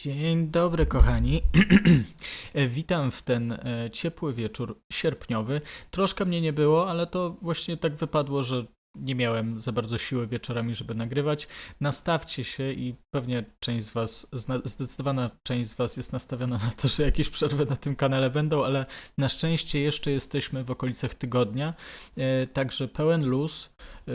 Dzień dobry, kochani. Witam w ten e, ciepły wieczór sierpniowy. Troszkę mnie nie było, ale to właśnie tak wypadło, że nie miałem za bardzo siły wieczorami, żeby nagrywać. Nastawcie się i pewnie część z Was, zdecydowana część z Was jest nastawiona na to, że jakieś przerwy na tym kanale będą, ale na szczęście jeszcze jesteśmy w okolicach tygodnia, e, także pełen luz. E,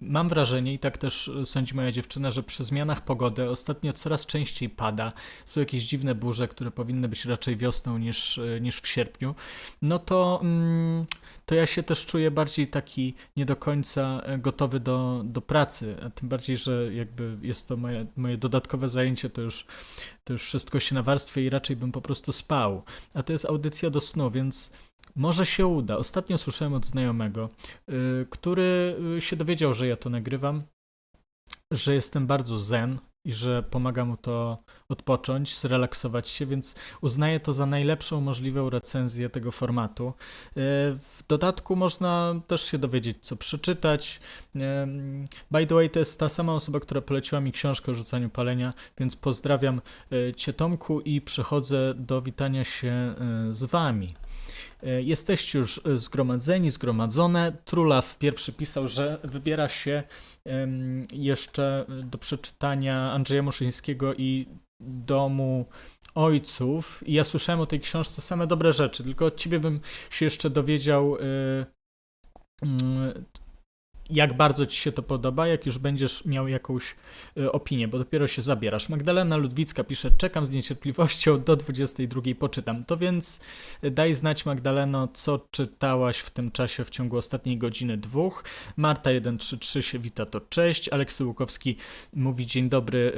Mam wrażenie, i tak też e, sądzi moja dziewczyna, że przy zmianach pogody ostatnio coraz częściej pada. Są jakieś dziwne burze, które powinny być raczej wiosną niż, e, niż w sierpniu. No to, mm, to ja się też czuję bardziej taki nie do końca e, gotowy do, do pracy. A tym bardziej, że jakby jest to moje, moje dodatkowe zajęcie, to już, to już wszystko się nawarstwia i raczej bym po prostu spał. A to jest audycja do snu, więc może się uda. Ostatnio słyszałem od znajomego, y, który y, się dowiedział, że ja to nagrywam, że jestem bardzo zen i że pomaga mu to odpocząć, zrelaksować się, więc uznaję to za najlepszą możliwą recenzję tego formatu. Y, W dodatku można też się dowiedzieć, co przeczytać. Ym, By the way, to jest ta sama osoba, która poleciła mi książkę o rzucaniu palenia, więc pozdrawiam y, Cię Tomku i przechodzę do witania się z Wami. E, Jesteście już e, zgromadzeni, zgromadzone. Trulaw pierwszy pisał, że wybiera się jeszcze do przeczytania Andrzeja Muszyńskiego i Domu Ojców. I ja słyszałem o tej książce same dobre rzeczy, tylko od ciebie bym się jeszcze dowiedział, y, mm, jak bardzo ci się to podoba, jak już będziesz miał jakąś y, opinię, bo dopiero się zabierasz. Magdalena Ludwicka pisze, czekam z niecierpliwością, do 22 poczytam. To więc y, daj znać Magdaleno, co czytałaś w tym czasie w ciągu ostatniej godziny dwóch. Marta 133 się wita, to cześć. Aleksy Łukowski mówi dzień dobry,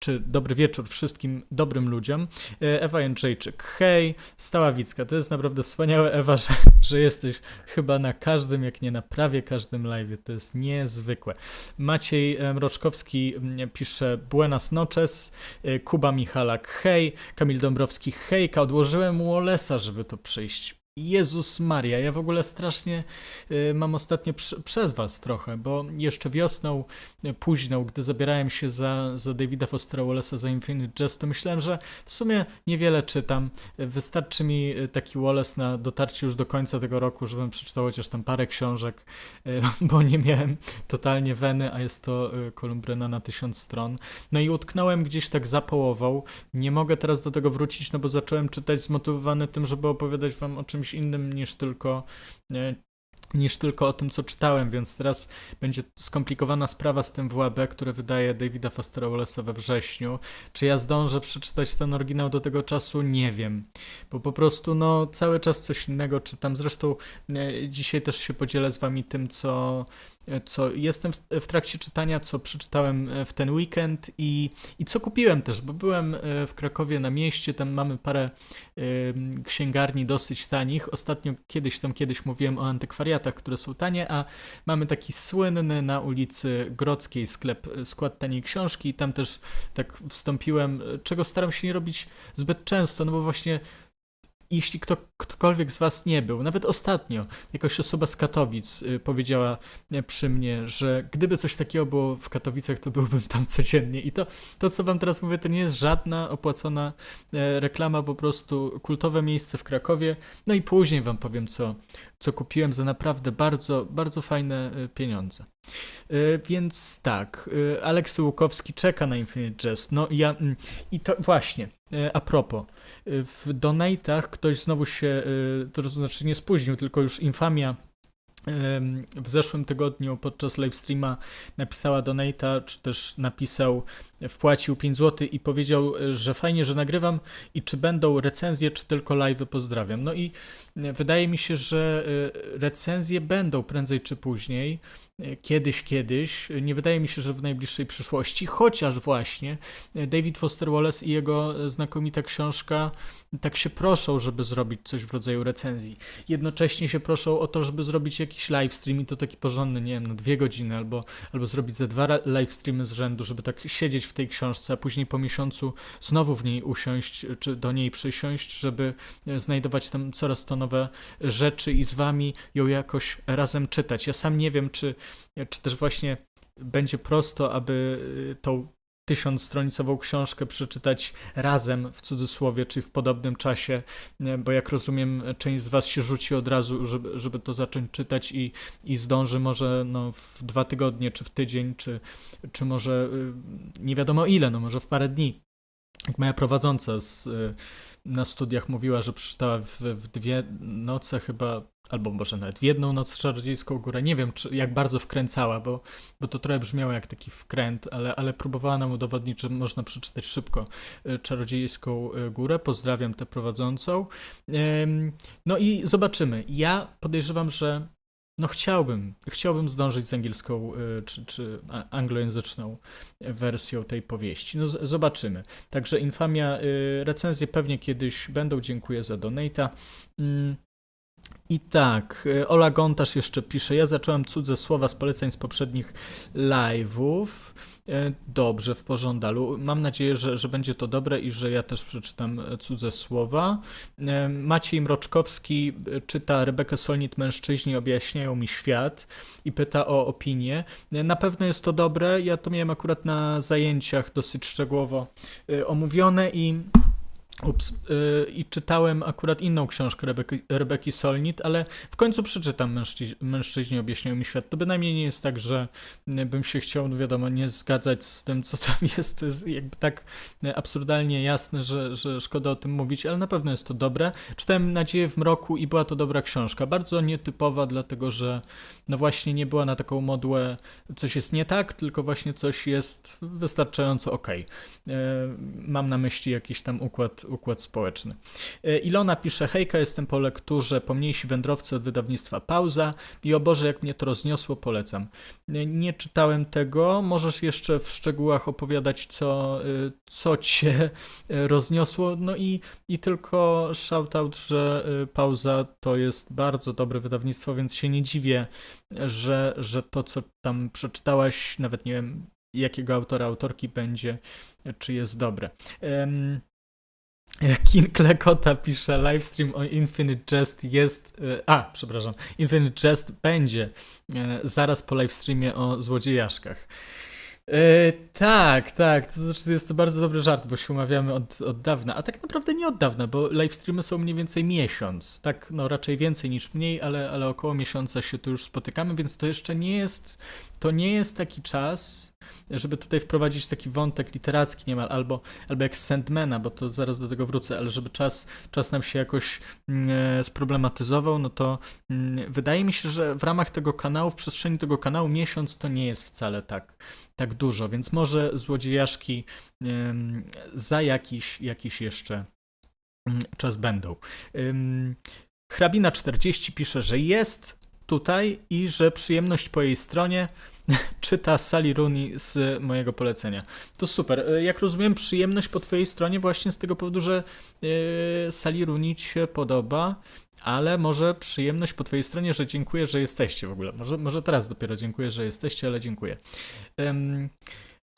czy dobry wieczór wszystkim dobrym ludziom. Y, Ewa Jędrzejczyk, hej. Staławicka, to jest naprawdę wspaniałe, Ewa, że, że jesteś chyba na każdym, jak nie na prawie każdym live. To jest niezwykłe. Maciej e, Mroczkowski pisze Buenas noches, E, Kuba Michalak, hej, Kamil Dąbrowski, hejka, odłożyłem mu Olesa, żeby to przyjść. Jezus Maria, ja w ogóle strasznie y, mam ostatnio prze, przez was trochę, bo jeszcze wiosną, y, późną, gdy zabierałem się za, za Davida Fostera Wallace'a za Infinite Jest, to myślałem, że w sumie niewiele czytam. Wystarczy mi y, taki Wallace na dotarcie już do końca tego roku, żebym przeczytał chociaż tam parę książek, bo nie miałem totalnie weny, a jest to Kolumbryna na tysiąc stron. No i utknąłem gdzieś tak za połową. Nie mogę teraz do tego wrócić, no bo zacząłem czytać zmotywowany tym, żeby opowiadać wam o czymś innym niż tylko niż tylko o tym, co czytałem, więc teraz będzie skomplikowana sprawa z tym WAB, które wydaje Davida Fostera Wallace'a we wrześniu. Czy ja zdążę przeczytać ten oryginał do tego czasu? Nie wiem, bo po prostu no cały czas coś innego czytam. Zresztą e, dzisiaj też się podzielę z wami tym, co co jestem w, trakcie czytania, co przeczytałem e, w ten weekend i, i co kupiłem też, bo byłem e, w Krakowie na mieście, tam mamy parę księgarni dosyć tanich. Ostatnio kiedyś tam kiedyś mówiłem o antykwariatach, które są tanie, a mamy taki słynny na ulicy Grodzkiej sklep skład taniej książki i tam też tak wstąpiłem, czego staram się nie robić zbyt często, no bo właśnie jeśli kto, ktokolwiek z Was nie był, nawet ostatnio jakaś osoba z Katowic y, powiedziała y, przy mnie, że gdyby coś takiego było w Katowicach, to byłbym tam codziennie. I to, to co Wam teraz mówię, to nie jest żadna opłacona e, reklama, po prostu kultowe miejsce w Krakowie. No i później Wam powiem, co, co kupiłem za naprawdę bardzo, bardzo fajne pieniądze. Więc tak, Aleksy Łukowski czeka na Infinite Jest. No ja, mm, i to właśnie, a propos, w donate'ach ktoś znowu się, e, to znaczy nie spóźnił, tylko już infamia w zeszłym tygodniu podczas livestreama napisała donate'a, czy też napisał, wpłacił 5 zł i powiedział, że fajnie, że nagrywam i czy będą recenzje, czy tylko live'y, pozdrawiam. No i e, wydaje mi się, że e, recenzje będą prędzej czy później, kiedyś, kiedyś. Nie wydaje mi się, że w najbliższej przyszłości, chociaż właśnie David Foster Wallace i jego znakomita książka tak się proszą, żeby zrobić coś w rodzaju recenzji. Jednocześnie się proszą o to, żeby zrobić jakiś live stream i to taki porządny, nie wiem, na dwie godziny albo, albo zrobić ze dwa live streamy z rzędu, żeby tak siedzieć w tej książce, a później po miesiącu znowu w niej usiąść, czy do niej przysiąść, żeby znajdować tam coraz to nowe rzeczy i z wami ją jakoś razem czytać. Ja sam nie wiem, czy, czy też właśnie będzie prosto, aby y, tą tysiącstronicową książkę przeczytać razem, w cudzysłowie, czy w podobnym czasie, bo jak rozumiem, część z Was się rzuci od razu, żeby, żeby to zacząć czytać i, i zdąży może no, w dwa tygodnie, czy w tydzień, czy, czy może y, nie wiadomo ile, no może w parę dni. Jak moja prowadząca z, y, na studiach mówiła, że przeczytała w, w dwie noce chyba, albo może nawet w jedną noc Czarodziejską Górę. Nie wiem, czy, jak bardzo wkręcała, bo, bo to trochę brzmiało jak taki wkręt, ale, ale próbowała nam udowodnić, że można przeczytać szybko y, Czarodziejską y, Górę. Pozdrawiam tę prowadzącą. No i zobaczymy. Ja podejrzewam, że no chciałbym, chciałbym zdążyć z angielską y, czy, czy anglojęzyczną wersją tej powieści. No z- zobaczymy. Także Infamia, recenzje pewnie kiedyś będą. Dziękuję za donata. I tak, y, Ola Gontarz jeszcze pisze, ja zacząłem cudze słowa z poleceń z poprzednich live'ów. E, Dobrze, w pożądalu. Mam nadzieję, że, że będzie to dobre i że ja też przeczytam e, cudze słowa. Maciej Mroczkowski czyta Rebekę Solnit Mężczyźni objaśniają mi świat i pyta o opinię. Na pewno jest to dobre. Ja to miałem akurat na zajęciach dosyć szczegółowo omówione i Ups, yy, i czytałem akurat inną książkę Rebeki, Rebeki Solnit, ale w końcu przeczytam mężczyźni, mężczyźni objaśniają mi świat. To bynajmniej nie jest tak, że y, bym się chciał, no wiadomo, nie zgadzać z tym, co tam jest. To jest jakby tak y, absurdalnie jasne, że, że szkoda o tym mówić, ale na pewno jest to dobre. Czytałem Nadzieję w mroku i była to dobra książka. Bardzo nietypowa, dlatego że no właśnie nie była na taką modłę coś jest nie tak, tylko właśnie coś jest wystarczająco okej. E, Mam na myśli jakiś tam układ, układ społeczny. E, Ilona pisze, hejka, jestem po lekturze Pomniejsi wędrowcy od wydawnictwa Pauza i o Boże, jak mnie to rozniosło, polecam. E, Nie czytałem tego, możesz jeszcze w szczegółach opowiadać, co, e, co cię rozniosło, no i, i tylko shoutout, że Pauza to jest bardzo dobre wydawnictwo, więc się nie dziwię, że, że to, co tam przeczytałaś, nawet nie wiem, jakiego autora, autorki będzie, czy jest dobre. Um, Kin Klekota pisze, livestream o Infinite Jest jest... e, A, przepraszam, Infinite Jest będzie e, zaraz po livestreamie o złodziejaszkach. E, tak, tak, to znaczy jest to bardzo dobry żart, bo się umawiamy od, od dawna, a tak naprawdę nie od dawna, bo livestreamy są mniej więcej miesiąc, tak, no raczej więcej niż mniej, ale, ale około miesiąca się tu już spotykamy, więc to jeszcze nie jest, to nie jest taki czas, żeby tutaj wprowadzić taki wątek literacki niemal, albo, albo jak Sandmana, bo to zaraz do tego wrócę, ale żeby czas, czas nam się jakoś mm, e, sproblematyzował, no to mm, wydaje mi się, że w ramach tego kanału, w przestrzeni tego kanału miesiąc to nie jest wcale tak, tak dużo, więc może złodziejaszki za jakiś, jakiś jeszcze mm, czas będą. Ym, Hrabina 40 pisze, że jest tutaj i że przyjemność po jej stronie czyta Sally Rooney z mojego polecenia. To super. E, Jak rozumiem, przyjemność po twojej stronie właśnie z tego powodu, że yy, Sally Rooney ci się podoba, ale może przyjemność po twojej stronie, że dziękuję, że jesteście w ogóle. Może, może teraz dopiero dziękuję, że jesteście, ale dziękuję.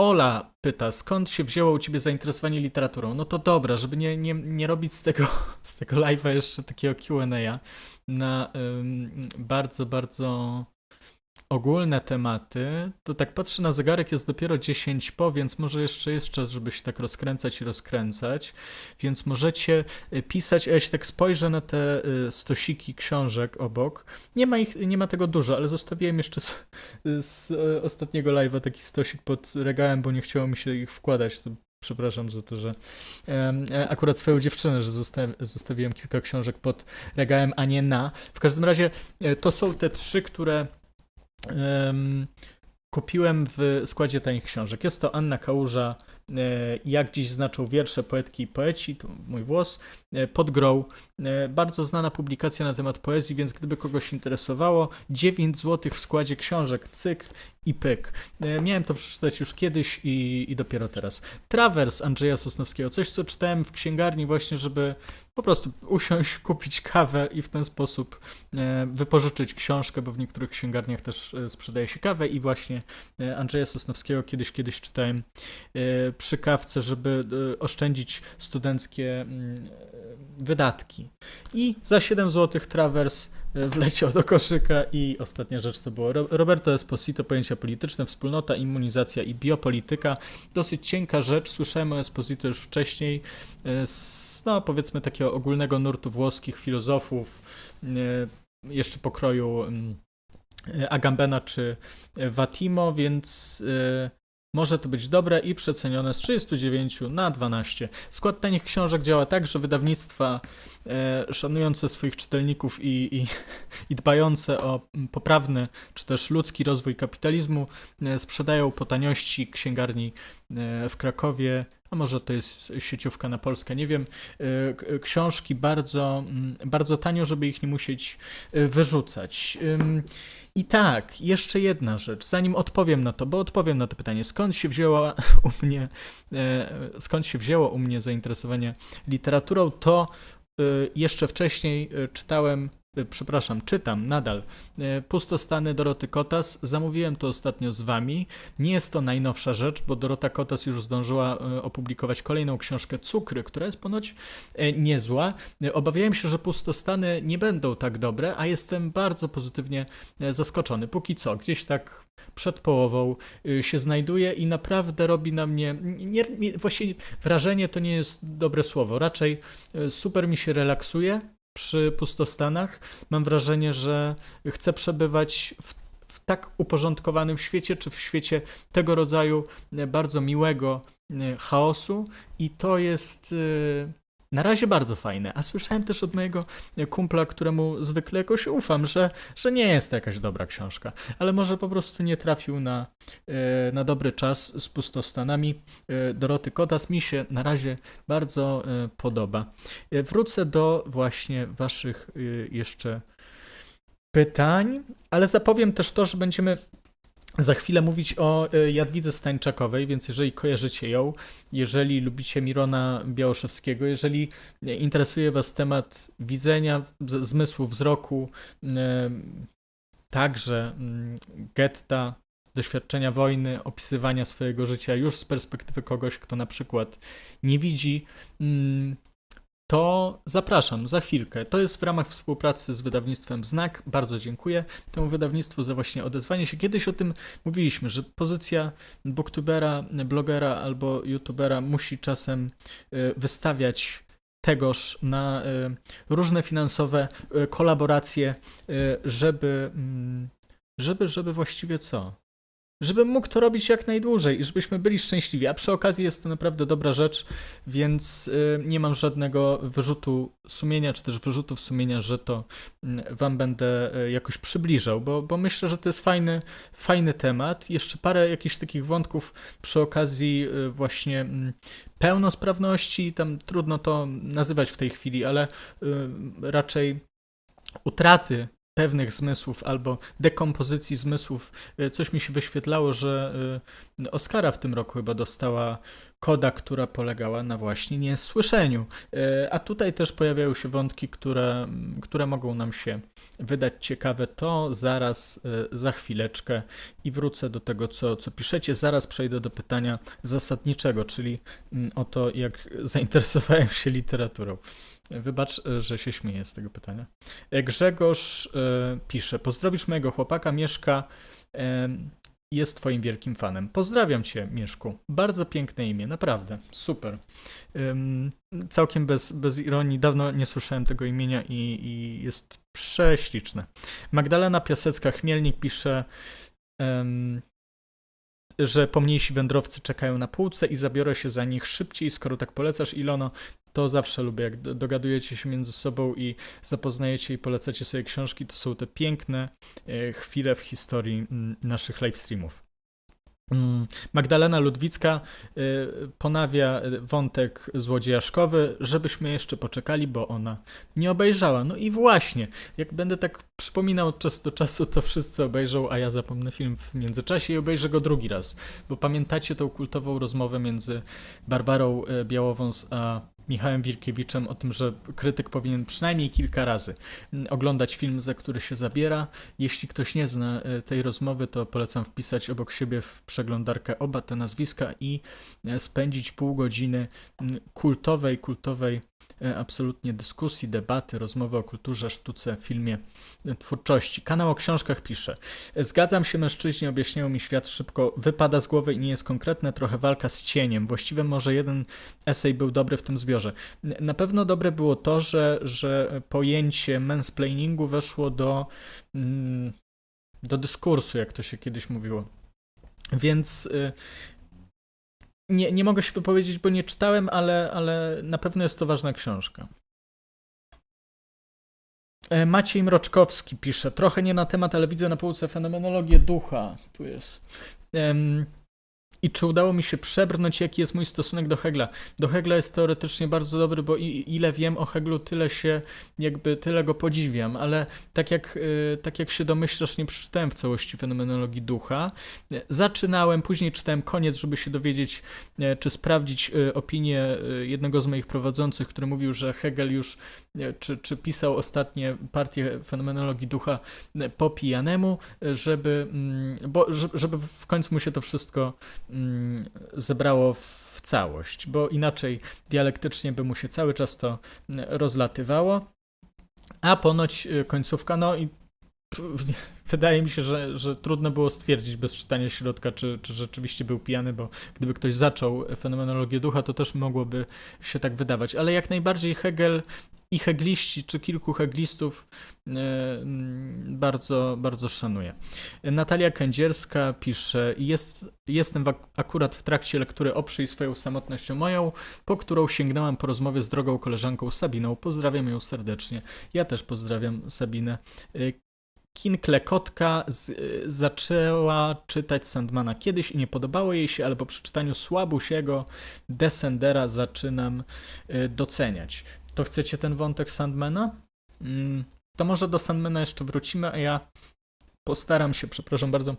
Ola pyta, skąd się wzięło u ciebie zainteresowanie literaturą? No to dobra, żeby nie, nie, nie robić z tego, z tego live'a jeszcze takiego Q&A na ym, bardzo, bardzo ogólne tematy, to tak patrzę na zegarek, jest dopiero 10 po, więc może jeszcze jest czas, żeby się tak rozkręcać i rozkręcać, więc możecie y, pisać, ja się tak spojrzę na te y, stosiki książek obok. Nie ma ich, nie ma tego dużo, ale zostawiłem jeszcze z, z y, ostatniego live'a taki stosik pod regałem, bo nie chciało mi się ich wkładać, to Przepraszam za to, że e, akurat swoją dziewczynę, że zosta zostawiłem kilka książek pod regałem, a nie na. W każdym razie e, to są te trzy, które kupiłem w składzie tanich książek. Jest to Anna Kałuża, Jak dziś znaczą wiersze poetki i poeci, to mój włos, e, pod grą. E, bardzo znana publikacja na temat poezji, więc gdyby kogoś interesowało, 9 zł w składzie książek, cyk i pyk. E, Miałem to przeczytać już kiedyś i, i dopiero teraz. Trawers Andrzeja Sosnowskiego, coś co czytałem w księgarni właśnie, żeby po prostu usiąść, kupić kawę i w ten sposób e, wypożyczyć książkę, bo w niektórych księgarniach też e, sprzedaje się kawę i właśnie e, Andrzeja Sosnowskiego kiedyś, kiedyś czytałem e, przy kawce, żeby e, oszczędzić studenckie mm, e, wydatki. I za 7 zł Travers e, wleciał do koszyka i ostatnia rzecz to było Ro- Roberto Esposito, pojęcia polityczne, wspólnota, immunizacja i biopolityka. Dosyć cienka rzecz, słyszałem o Esposito już wcześniej, e, z, no powiedzmy takiego ogólnego nurtu włoskich filozofów, e, jeszcze pokroju mm, e, Agambena czy e, Watimo, więc e, może to być dobre i przecenione z 39 na 12. Skład tanich książek działa tak, że wydawnictwa e, szanujące swoich czytelników i, i, i dbające o poprawny czy też ludzki rozwój kapitalizmu e, sprzedają po taniości księgarni e, w Krakowie, a może to jest sieciówka na Polskę, nie wiem, e, k- książki bardzo, mm, bardzo tanio, żeby ich nie musieć e, wyrzucać. I tak, jeszcze jedna rzecz, zanim odpowiem na to, bo odpowiem na to pytanie, skąd się wzięła u mnie, e, skąd się wzięło u mnie zainteresowanie literaturą, to e, jeszcze wcześniej e, czytałem, e, przepraszam, czytam nadal e, Pustostany Doroty Kotas. Zamówiłem to ostatnio z wami. Nie jest to najnowsza rzecz, bo Dorota Kotas już zdążyła e, opublikować kolejną książkę Cukry, która jest ponoć e, niezła. E, Obawiałem się, że Pustostany nie będą tak dobre, a jestem bardzo pozytywnie e, zaskoczony. Póki co, gdzieś tak przed połową się znajduje i naprawdę robi na mnie, nie, nie, właściwie wrażenie to nie jest dobre słowo, raczej super mi się relaksuje przy pustostanach. Mam wrażenie, że chcę przebywać w, w tak uporządkowanym świecie, czy w świecie tego rodzaju y, bardzo miłego y, chaosu i to jest y, na razie bardzo fajne. A słyszałem też od mojego kumpla, któremu zwykle jakoś ufam, że, że nie jest to jakaś dobra książka, ale może po prostu nie trafił na, e, na dobry czas z pustostanami e, Doroty Kotas. Mi się na razie bardzo e, podoba. Wrócę do właśnie Waszych jeszcze pytań, ale zapowiem też to, że będziemy za chwilę mówić o e, Jadwidze Stańczakowej, więc jeżeli kojarzycie ją, jeżeli lubicie Mirona Białoszewskiego, jeżeli e, interesuje Was temat widzenia, zmysłu wzroku, e, także mm, getta, doświadczenia wojny, opisywania swojego życia już z perspektywy kogoś, kto na przykład nie widzi, mm, to zapraszam za chwilkę. To jest w ramach współpracy z wydawnictwem Znak. Bardzo dziękuję temu wydawnictwu za właśnie odezwanie się. Kiedyś o tym mówiliśmy, że pozycja booktubera, blogera albo youtubera musi czasem y, wystawiać tegoż na y, różne finansowe y, kolaboracje, żeby, mm, żeby, żeby właściwie co? Żebym mógł to robić jak najdłużej i żebyśmy byli szczęśliwi. A przy okazji jest to naprawdę dobra rzecz, więc y, nie mam żadnego wyrzutu sumienia, czy też wyrzutów sumienia, że to mm, wam będę y, jakoś przybliżał, bo, bo myślę, że to jest fajny, fajny temat. Jeszcze parę jakichś takich wątków przy okazji y, właśnie mm, pełnosprawności, tam trudno to nazywać w tej chwili, ale raczej utraty pewnych zmysłów albo dekompozycji zmysłów. Y, Coś mi się wyświetlało, że y, Oscara w tym roku chyba dostała koda, która polegała na właśnie niesłyszeniu. Y, A tutaj też pojawiają się wątki, które, które mogą nam się wydać ciekawe. To zaraz, za chwileczkę i wrócę do tego, co, co piszecie. Zaraz przejdę do pytania zasadniczego, czyli mm, o to, jak zainteresowałem się literaturą. Wybacz, y, że się śmieję z tego pytania. E, Grzegorz e, pisze: Pozdrowisz mojego chłopaka, Mieszka. E, jest Twoim wielkim fanem. Pozdrawiam Cię, Mieszku. Bardzo piękne imię, naprawdę. Super. Całkiem bez, bez ironii, dawno nie słyszałem tego imienia i, i jest prześliczne. Magdalena Piasecka-Chmielnik pisze. Że pomniejsi wędrowcy czekają na półce i zabiorę się za nich szybciej, skoro tak polecasz, Ilono, to zawsze lubię, jak do- dogadujecie się między sobą i zapoznajecie i polecacie sobie książki, to są te piękne e, chwile w historii mm, naszych livestreamów. Mm, Magdalena Ludwicka y, ponawia wątek złodziejaszkowy, żebyśmy jeszcze poczekali, bo ona nie obejrzała. No i właśnie, jak będę tak przypominał od czasu do czasu, to wszyscy obejrzą, a ja zapomnę film w międzyczasie i obejrzę go drugi raz. Bo pamiętacie tą kultową rozmowę między Barbarą y, Białowąs a Michałem Wilkiewiczem o tym, że krytyk powinien przynajmniej kilka razy mm, oglądać film, za który się zabiera. Jeśli ktoś nie zna e, tej rozmowy, to polecam wpisać obok siebie w przeglądarkę oba te nazwiska i e, spędzić pół godziny mm, kultowej, kultowej absolutnie dyskusji, debaty, rozmowy o kulturze, sztuce, filmie, e, twórczości. Kanał o książkach pisze. Zgadzam się, mężczyźni objaśniają mi świat szybko, wypada z głowy i nie jest konkretne, trochę walka z cieniem. Właściwie może jeden esej był dobry w tym zbiorze. Na pewno dobre było to, że, że pojęcie mansplainingu weszło do, mm, do dyskursu, jak to się kiedyś mówiło. Więc y, nie, nie mogę się wypowiedzieć, bo nie czytałem, ale, ale na pewno jest to ważna książka. E, Maciej Mroczkowski pisze, trochę nie na temat, ale widzę na półce fenomenologię ducha. Tu jest. Em, I czy udało mi się przebrnąć, jaki jest mój stosunek do Hegla? Do Hegla jest teoretycznie bardzo dobry, bo i, ile wiem o Heglu, tyle się, jakby tyle go podziwiam, ale tak jak, y, tak jak się domyślasz, nie przeczytałem w całości fenomenologii ducha. Zaczynałem, później czytałem koniec, żeby się dowiedzieć, e, czy sprawdzić e, opinię e, jednego z moich prowadzących, który mówił, że Hegel już, czy, czy pisał ostatnie partie fenomenologii ducha po pijanemu, żeby, mm, bo, że- żeby w końcu mu się to wszystko zebrało w całość, bo inaczej dialektycznie by mu się cały czas to mm, rozlatywało. A ponoć y, końcówka, no i wydaje mi się, że, że trudno było stwierdzić bez czytania środka, czy, czy rzeczywiście był pijany, bo gdyby ktoś zaczął fenomenologię ducha, to też mogłoby się tak wydawać. Ale jak najbardziej Hegel i hegliści, czy kilku heglistów mm, bardzo, bardzo szanuję. Natalia Kędzierska pisze, jest, jestem w, ak- akurat w trakcie lektury Oprzyj swoją samotnością moją, po którą sięgnęłam po rozmowie z drogą koleżanką Sabiną. Pozdrawiam ją serdecznie. Ja też pozdrawiam Sabinę. Kinkle Kotka z, y, zaczęła czytać Sandmana kiedyś i nie podobało jej się, ale po przeczytaniu Słabusiego Descendera zaczynam y, doceniać. To chcecie ten wątek Sandmana? Mm, to może do Sandmana jeszcze wrócimy, a ja postaram się, przepraszam bardzo,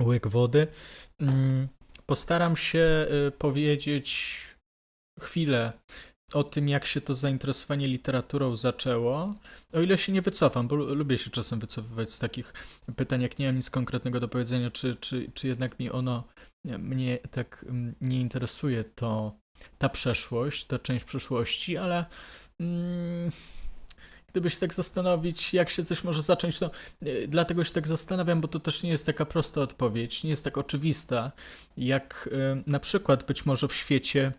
łyk wody. Mm, Postaram się y, powiedzieć chwilę o tym, jak się to zainteresowanie literaturą zaczęło. O ile się nie wycofam, bo lu- lubię się czasem wycofywać z takich pytań, jak nie mam nic konkretnego do powiedzenia, czy, czy, czy jednak mi ono nie, mnie tak mm, nie interesuje, to ta przeszłość, ta część przeszłości, ale mm, gdyby się tak zastanowić, jak się coś może zacząć, to y, dlatego się tak zastanawiam, bo to też nie jest taka prosta odpowiedź, nie jest tak oczywista, jak y, na przykład być może w świecie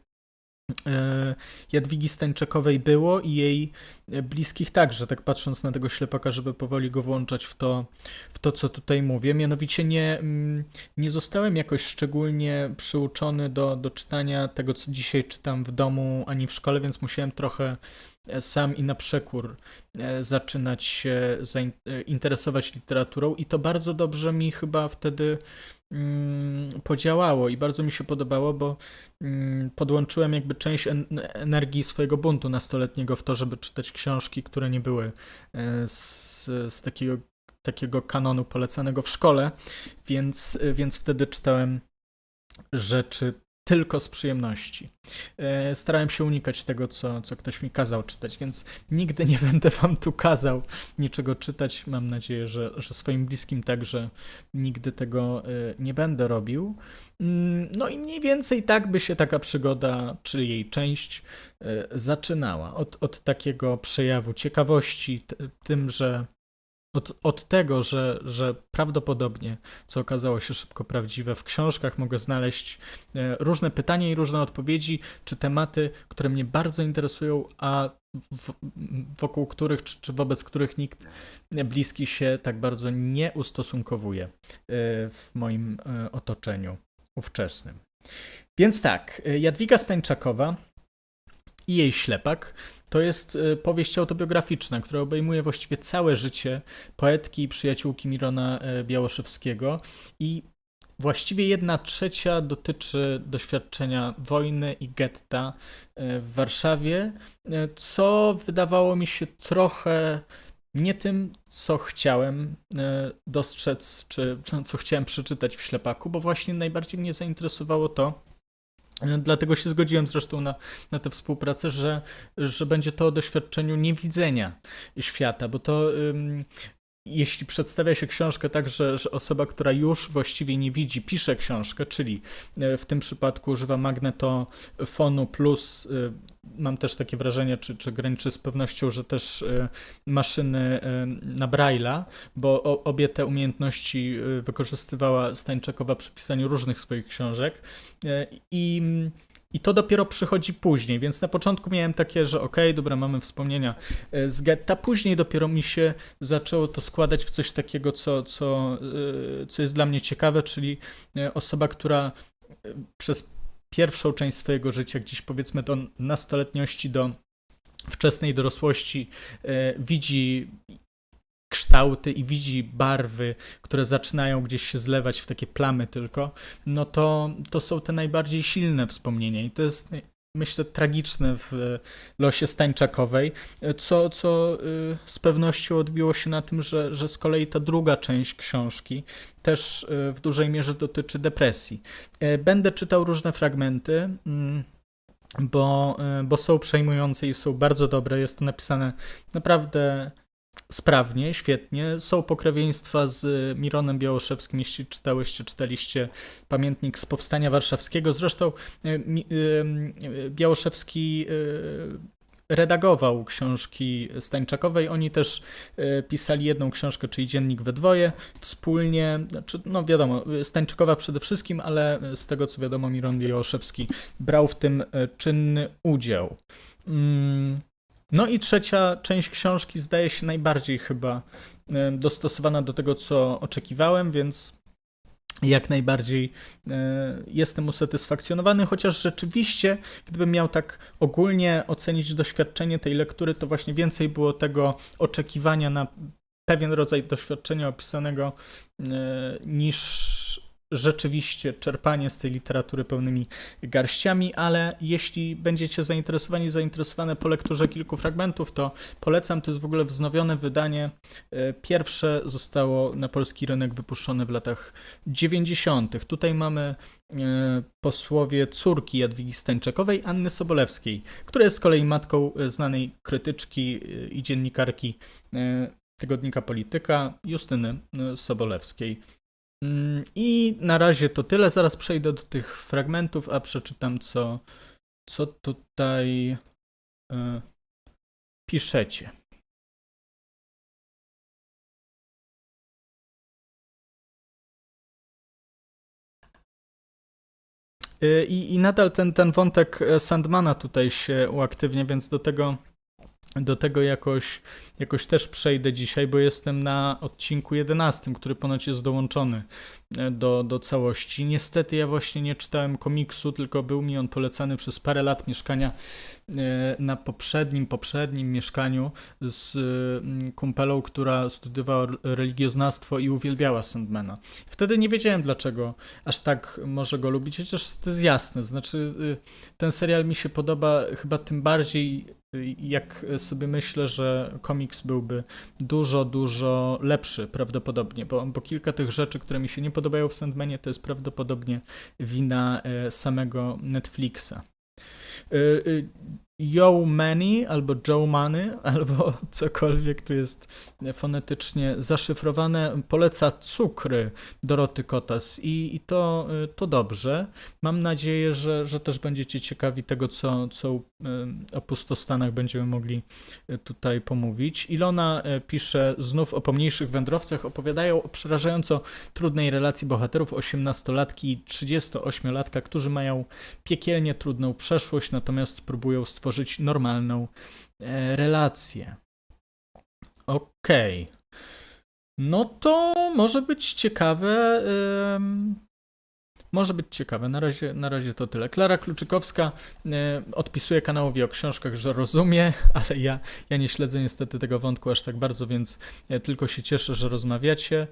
Jadwigi Stańczakowej było i jej e, bliskich także, tak patrząc na tego ślepaka, żeby powoli go włączać w to, w to co tutaj mówię. Mianowicie nie, mm, nie zostałem jakoś szczególnie przyuczony do, do czytania tego, co dzisiaj czytam w domu, ani w szkole, więc musiałem trochę e, sam i na przekór e, zaczynać się zainteresować literaturą i to bardzo dobrze mi chyba wtedy mm, podziałało i bardzo mi się podobało, bo mm, podłączyłem jakby część en- energii swojego buntu nastoletniego w to, żeby czytać książki, które nie były e, z, z takiego, takiego kanonu polecanego w szkole, więc, więc wtedy czytałem rzeczy tylko z przyjemności. E, Starałem się unikać tego, co, co ktoś mi kazał czytać, więc nigdy nie będę wam tu kazał niczego czytać. Mam nadzieję, że, że swoim bliskim także nigdy tego e, nie będę robił. Mm, No i mniej więcej tak by się taka przygoda, czy jej część, e, zaczynała. Od, od takiego przejawu ciekawości tym, że od, od tego, że, że prawdopodobnie, co okazało się szybko prawdziwe, w książkach mogę znaleźć e, różne pytania i różne odpowiedzi, czy tematy, które mnie bardzo interesują, a w, wokół których, czy, czy wobec których nikt bliski się tak bardzo nie ustosunkowuje e, w moim e, otoczeniu ówczesnym. Więc tak, Jadwiga Stańczakowa i jej ślepak to jest e, powieść autobiograficzna, która obejmuje właściwie całe życie poetki i przyjaciółki Mirona e, Białoszewskiego. I właściwie jedna trzecia dotyczy doświadczenia wojny i getta e, w Warszawie, co wydawało mi się trochę nie tym, co chciałem dostrzec, czy co chciałem przeczytać w ślepaku, bo właśnie najbardziej mnie zainteresowało to, Dlatego się zgodziłem zresztą na, na tę współpracę, że, że będzie to o doświadczeniu niewidzenia świata, bo to jeśli przedstawia się książkę tak, że, że osoba, która już właściwie nie widzi, pisze książkę, czyli e, w tym przypadku używa magnetofonu plus y, mam też takie wrażenie, czy, czy graniczy z pewnością, że też y, maszyny na Braille'a, bo obie te umiejętności wykorzystywała Stańczakowa przy pisaniu różnych swoich książek. I i to dopiero przychodzi później, więc na początku miałem takie, że okej, okay, dobra, mamy wspomnienia e, z getta. Później dopiero mi się zaczęło to składać w coś takiego, co, co, e, co jest dla mnie ciekawe, czyli e, osoba, która przez pierwszą część swojego życia, gdzieś powiedzmy do nastoletniości, do wczesnej dorosłości, widzi kształty i widzi barwy, które zaczynają gdzieś się zlewać w takie plamy tylko, no to, to są te najbardziej silne wspomnienia i to jest myślę tragiczne w losie Stańczakowej, co, co y, z pewnością odbiło się na tym, że, że z kolei ta druga część książki też w dużej mierze dotyczy depresji. Będę czytał różne fragmenty mm, bo, bo są przejmujące i są bardzo dobre. Jest to napisane naprawdę sprawnie, świetnie. Są pokrewieństwa z Mironem Białoszewskim, jeśli czytałyście, czytaliście pamiętnik z Powstania Warszawskiego. Zresztą e, e, Białoszewski e, redagował książki Stańczakowej. Oni też pisali jedną książkę, czyli Dziennik we dwoje, wspólnie. Znaczy, no wiadomo, Stańczakowa przede wszystkim, ale z tego co wiadomo, Miron Białoszewski brał w tym czynny udział. Mm. No i trzecia część książki zdaje się najbardziej chyba dostosowana do tego, co oczekiwałem, więc jak najbardziej e, jestem usatysfakcjonowany, chociaż rzeczywiście, gdybym miał tak ogólnie ocenić doświadczenie tej lektury, to właśnie więcej było tego oczekiwania na pewien rodzaj doświadczenia opisanego e, niż rzeczywiście czerpanie z tej literatury pełnymi garściami, ale jeśli będziecie zainteresowani, zainteresowane po lekturze kilku fragmentów, to polecam. To jest w ogóle wznowione wydanie. E, pierwsze zostało na polski rynek wypuszczone w latach 90. Tutaj mamy e, posłowie córki Jadwigi Stańczakowej, Anny Sobolewskiej, która jest z kolei matką e, znanej krytyczki i dziennikarki tygodnika Polityka Justyny Sobolewskiej. Mm, I na razie to tyle. Zaraz przejdę do tych fragmentów, a przeczytam, co, co tutaj y, piszecie. E, I, I nadal ten, ten wątek Sandmana tutaj się uaktywnia, więc do tego do tego jakoś, jakoś też przejdę dzisiaj, bo jestem na odcinku 11, który ponoć jest dołączony e, do, do całości. Niestety ja właśnie nie czytałem komiksu, tylko był mi on polecany przez parę lat mieszkania e, na poprzednim, poprzednim mieszkaniu z mm, kumpelą, która studiowała religioznawstwo i uwielbiała Sandmana. Wtedy nie wiedziałem dlaczego aż tak może go lubić, chociaż to jest jasne. Znaczy, y, ten serial mi się podoba chyba tym bardziej jak sobie myślę, że komiks byłby dużo, dużo lepszy prawdopodobnie, bo, bo kilka tych rzeczy, które mi się nie podobają w Sandmanie, to jest prawdopodobnie wina e, samego Netflixa. Yo Many albo Joe Money albo cokolwiek tu jest fonetycznie zaszyfrowane poleca cukry Doroty Kotas i, i to, to dobrze. Mam nadzieję, że, że też będziecie ciekawi tego, co, co o pustostanach będziemy mogli tutaj pomówić. Ilona pisze znów o pomniejszych wędrowcach, opowiadają o przerażająco trudnej relacji bohaterów 18-latki i 38-latka, którzy mają piekielnie trudną przeszłość, natomiast próbują stworzyć stworzyć normalną e, relację. Okej. Okay. No to może być ciekawe. może być ciekawe. Na razie, na razie to tyle. Klara Kluczykowska e, odpisuje kanałowi o książkach, że rozumie, ale ja, ja nie śledzę niestety tego wątku aż tak bardzo, więc e, tylko się cieszę, że rozmawiacie.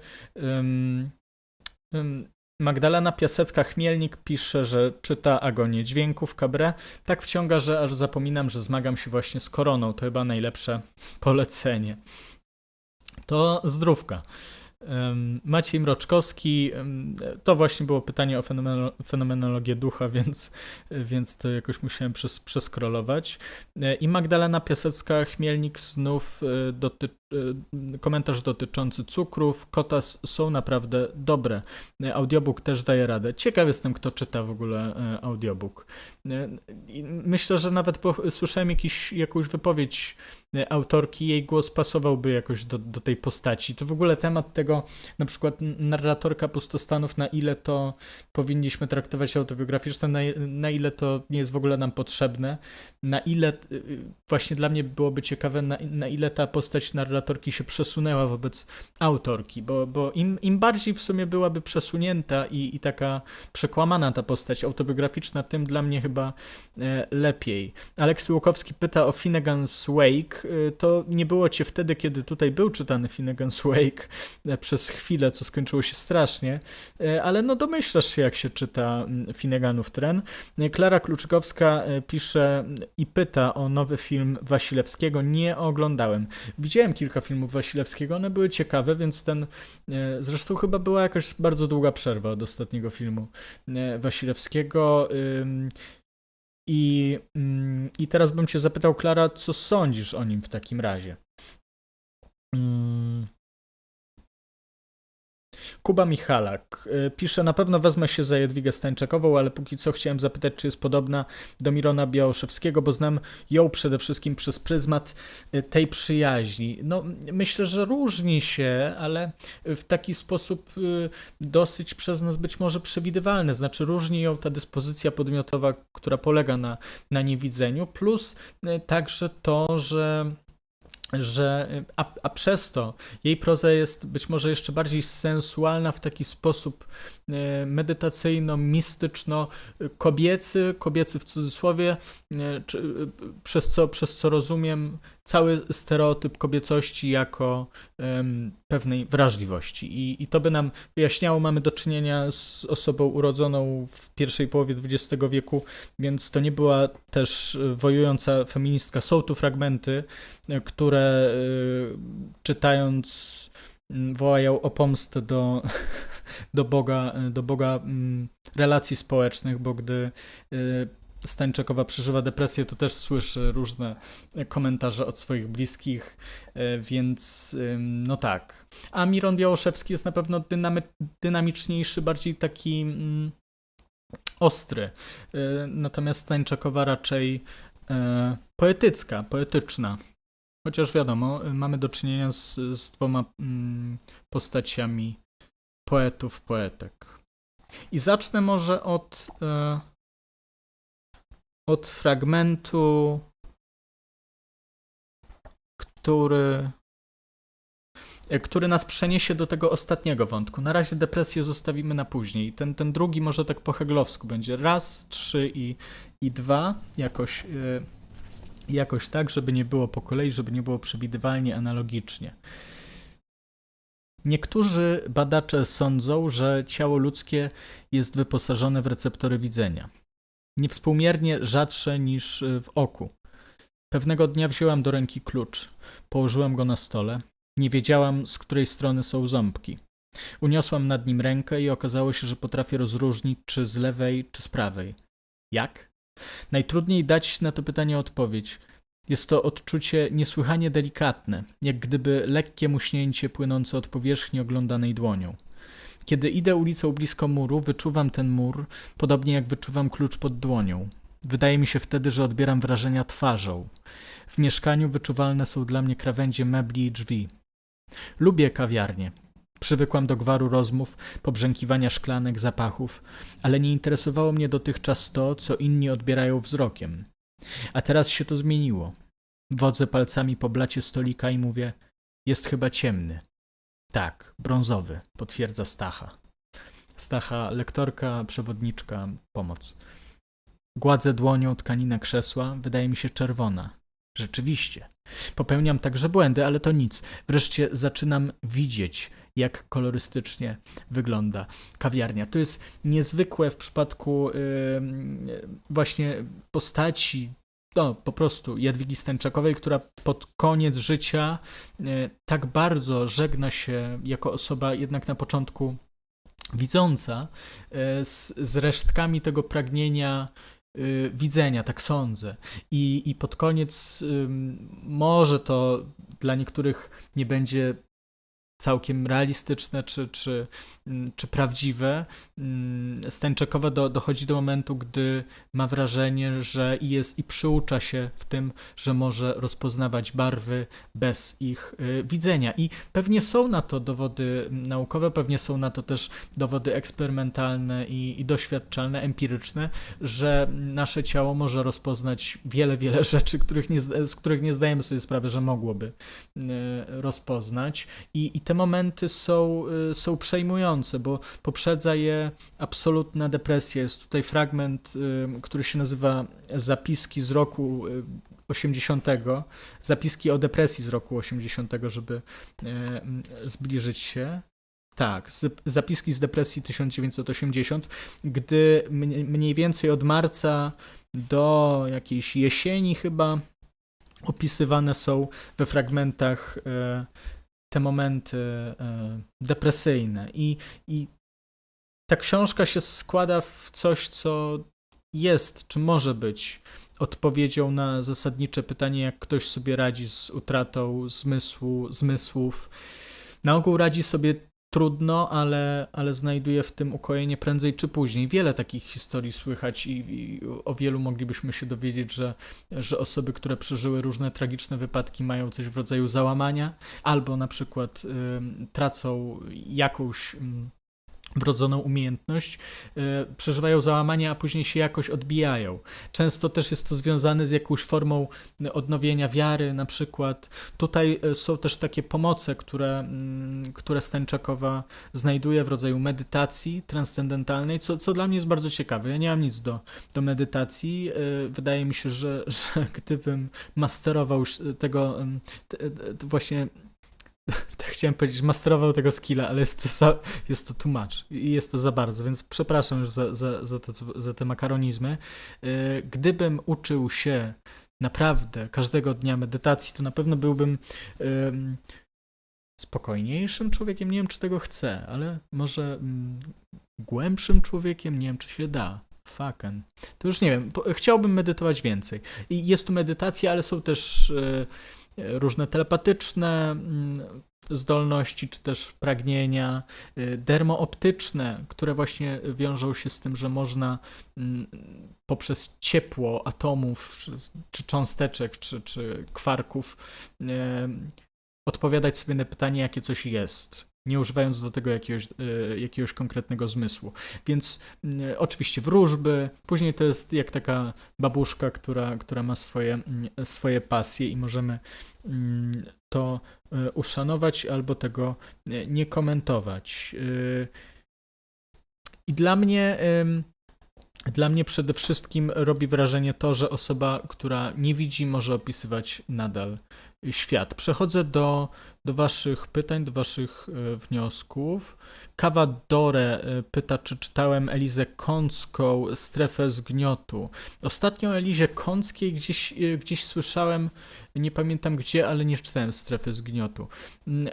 Magdalena Piasecka-Chmielnik pisze, że czyta agonię dźwięków Cabré. Tak wciąga, że aż zapominam, że zmagam się właśnie z koroną. To chyba najlepsze polecenie. To zdrówka. Maciej Mroczkowski, to właśnie było pytanie o fenomeno- fenomenologię ducha, więc, więc to jakoś musiałem przes- przeskrolować. E, I Magdalena Piasecka-Chmielnik znów e, doty- e, komentarz dotyczący cukrów. Kotas są naprawdę dobre. E, Audiobook też daje radę. Ciekaw jestem, kto czyta w ogóle e, audiobook. Myślę, że nawet słyszałem jakiś, jakąś wypowiedź autorki, jej głos pasowałby jakoś do, do tej postaci. To w ogóle temat tego, na przykład narratorka pustostanów, na ile to powinniśmy traktować autobiograficzne, na, na ile to nie jest w ogóle nam potrzebne, na ile y, y, właśnie dla mnie byłoby ciekawe, na, na ile ta postać narratorki się przesunęła wobec autorki, bo, bo im, im bardziej w sumie byłaby przesunięta i, i taka przekłamana ta postać autobiograficzna, tym dla mnie chyba e, lepiej. Aleks Łukowski pyta o Finnegan's Wake. Y, To nie było cię wtedy, kiedy tutaj był czytany Finnegan's Wake e, przez chwilę, co skończyło się strasznie, E, ale no domyślasz się, jak się czyta Finneganów tren. E, Klara Kluczkowska e, pisze i pyta o nowy film Wasilewskiego. Nie oglądałem. Widziałem kilka filmów Wasilewskiego, one były ciekawe, więc ten. e, Zresztą chyba była jakaś bardzo długa przerwa od ostatniego filmu e, Wasilewskiego. I, mm, I teraz bym cię zapytał, Klara, co sądzisz o nim w takim razie? Kuba Michalak y, pisze, na pewno wezmę się za Jadwigę Stańczakową, ale póki co chciałem zapytać, czy jest podobna do Mirona Białoszewskiego, bo znam ją przede wszystkim przez pryzmat y, tej przyjaźni. No, myślę, że różni się, ale w taki sposób y, dosyć przez nas być może przewidywalny. Znaczy, różni ją ta dyspozycja podmiotowa, która polega na, na niewidzeniu, plus także to, że że a, a przez to jej proza jest być może jeszcze bardziej sensualna w taki sposób e, medytacyjno-mistyczno-kobiecy, kobiecy w cudzysłowie, e, e, przez, co, przez co rozumiem cały stereotyp kobiecości jako em, pewnej wrażliwości. I, I to by nam wyjaśniało, mamy do czynienia z osobą urodzoną w pierwszej połowie XX wieku, więc to nie była też e, wojująca feministka. Są tu fragmenty, e, które y, czytając wołają o pomstę do, do Boga, do Boga relacji społecznych, bo gdy y, Stańczakowa przeżywa depresję, to też słyszy różne komentarze od swoich bliskich, y, więc no tak. A Miron Białoszewski jest na pewno dynamy, dynamiczniejszy, bardziej taki mm, ostry. Y, Natomiast Stańczakowa raczej y, poetycka, poetyczna. Chociaż wiadomo, mamy do czynienia z, z dwoma mm, postaciami poetów, poetek. I zacznę może od, e, od fragmentu, który, e, który nas przeniesie do tego ostatniego wątku. Na razie depresję zostawimy na później. Ten, ten drugi może tak po heglowsku będzie raz, trzy i, i dwa, jakoś, e, jakoś tak, żeby nie było po kolei, żeby nie było przewidywalnie, analogicznie. Niektórzy badacze sądzą, że ciało ludzkie jest wyposażone w receptory widzenia. Niewspółmiernie rzadsze niż y, w oku. Pewnego dnia wzięłam do ręki klucz, położyłam go na stole. Nie wiedziałam, z której strony są ząbki. Uniosłam nad nim rękę i okazało się, że potrafię rozróżnić, czy z lewej, czy z prawej. Jak? Najtrudniej dać na to pytanie odpowiedź. Jest to odczucie niesłychanie delikatne, jak gdyby lekkie muśnięcie płynące od powierzchni oglądanej dłonią. Kiedy idę ulicą blisko muru, wyczuwam ten mur, podobnie jak wyczuwam klucz pod dłonią. Wydaje mi się wtedy, że odbieram wrażenia twarzą. W mieszkaniu wyczuwalne są dla mnie krawędzie mebli i drzwi. Lubię kawiarnie. Przywykłam do gwaru rozmów, pobrzękiwania szklanek, zapachów, ale nie interesowało mnie dotychczas to, co inni odbierają wzrokiem. A teraz się to zmieniło. Wodzę palcami po blacie stolika i mówię: Jest chyba ciemny. Tak, brązowy, potwierdza Stacha. Stacha, lektorka, przewodniczka, pomoc. Gładzę dłonią tkaninę krzesła, wydaje mi się czerwona. Rzeczywiście. Popełniam także błędy, ale to nic. Wreszcie zaczynam widzieć, jak kolorystycznie wygląda kawiarnia. To jest niezwykłe w przypadku yy, właśnie postaci no, po prostu Jadwigi Stańczakowej, która pod koniec życia e, tak bardzo żegna się jako osoba jednak na początku widząca e, z, z resztkami tego pragnienia y, widzenia, tak sądzę. I, i pod koniec może to dla niektórych nie będzie całkiem realistyczne czy, czy, mm, czy prawdziwe. Mm, Stańczakowa do, dochodzi do momentu, gdy ma wrażenie, że jest i przyucza się w tym, że może rozpoznawać barwy bez ich y, widzenia. I pewnie są na to dowody naukowe, pewnie są na to też dowody eksperymentalne i, i doświadczalne, empiryczne, że nasze ciało może rozpoznać wiele, wiele rzeczy, których nie, z których nie zdajemy sobie sprawy, że mogłoby y, rozpoznać. I, i te momenty są, y, są przejmujące, bo poprzedza je absolutna depresja. Jest tutaj fragment, y, który się nazywa Zapiski z roku 80. Y, Zapiski o depresji z roku 80., żeby zbliżyć się. Tak, zapiski z depresji 1980, gdy mniej więcej od marca do jakiejś jesieni chyba opisywane są we fragmentach te momenty e, depresyjne. I, I ta książka się składa w coś, co jest, czy może być odpowiedzią na zasadnicze pytanie, jak ktoś sobie radzi z utratą zmysłu, zmysłów. Na ogół radzi sobie trudno, ale, ale znajduje w tym ukojenie prędzej czy później. Wiele takich historii słychać i, i, o wielu moglibyśmy się dowiedzieć, że, że osoby, które przeżyły różne tragiczne wypadki, mają coś w rodzaju załamania, albo na przykład y, tracą jakąś. Y, wrodzoną umiejętność, e, przeżywają załamania, a później się jakoś odbijają. Często też jest to związane z jakąś formą odnowienia wiary, na przykład. Tutaj e, są też takie pomoce, które, mm, które Stańczakowa znajduje w rodzaju medytacji transcendentalnej, co, co dla mnie jest bardzo ciekawe. Ja nie mam nic do, do medytacji. E, wydaje mi się, że, że gdybym masterował tego właśnie chciałem powiedzieć, masterował tego skilla, ale jest to, za, jest to too much i jest to za bardzo, więc przepraszam już za, za, za, to, za te makaronizmy. Y, gdybym uczył się naprawdę każdego dnia medytacji, to na pewno byłbym spokojniejszym człowiekiem. Nie wiem, czy tego chcę, ale może mm, głębszym człowiekiem, nie wiem, czy się da. Fucken. To już nie wiem. Chciałbym medytować więcej. I jest tu medytacja, ale są też y, różne telepatyczne mm, zdolności, czy też pragnienia, y, dermooptyczne, które właśnie wiążą się z tym, że można mm, poprzez ciepło atomów, czy, cząsteczek, czy, czy kwarków y, odpowiadać sobie na pytanie, jakie coś jest nie używając do tego jakiegoś, e, jakiegoś konkretnego zmysłu. Więc mm, oczywiście wróżby, później to jest jak taka babuszka, która, która ma swoje, mm, swoje pasje i możemy mm, to e, uszanować albo tego e, nie komentować. I dla mnie dla mnie przede wszystkim robi wrażenie to, że osoba, która nie widzi, może opisywać nadal świat. Przechodzę do, do Waszych pytań, do Waszych e, wniosków. Kawa Dore e, pyta, czy czytałem Elizę Kącką, Strefę Zgniotu. Ostatnio o Elizie Kąckiej gdzieś, e, gdzieś słyszałem, nie pamiętam gdzie, ale nie czytałem Strefy Zgniotu.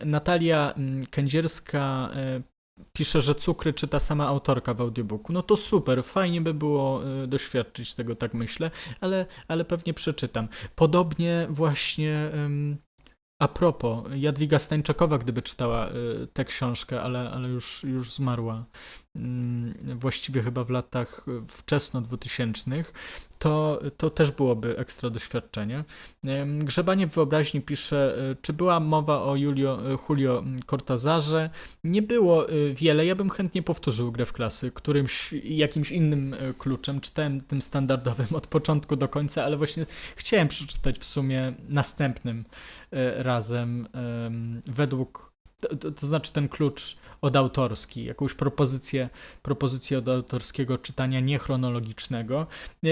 Natalia Kędzierska pisze, że cukry czyta sama autorka w audiobooku. No to super, fajnie by było y, doświadczyć tego, tak myślę, ale, ale pewnie przeczytam. Podobnie właśnie. A propos, Jadwiga Stańczakowa, gdyby czytała y, tę książkę, ale, ale już, już zmarła właściwie chyba w latach wczesno 2000, to, to też byłoby ekstra doświadczenie. Grzebanie w wyobraźni pisze, e, czy była mowa o Julio, e, Julio Cortazarze? Nie było e, wiele. Ja bym chętnie powtórzył grę w klasy którymś, jakimś innym kluczem. Czytałem tym standardowym od początku do końca, ale właśnie chciałem przeczytać w sumie następnym razem według to, to, to, znaczy ten klucz odautorski, jakąś propozycję, propozycję od autorskiego czytania niechronologicznego.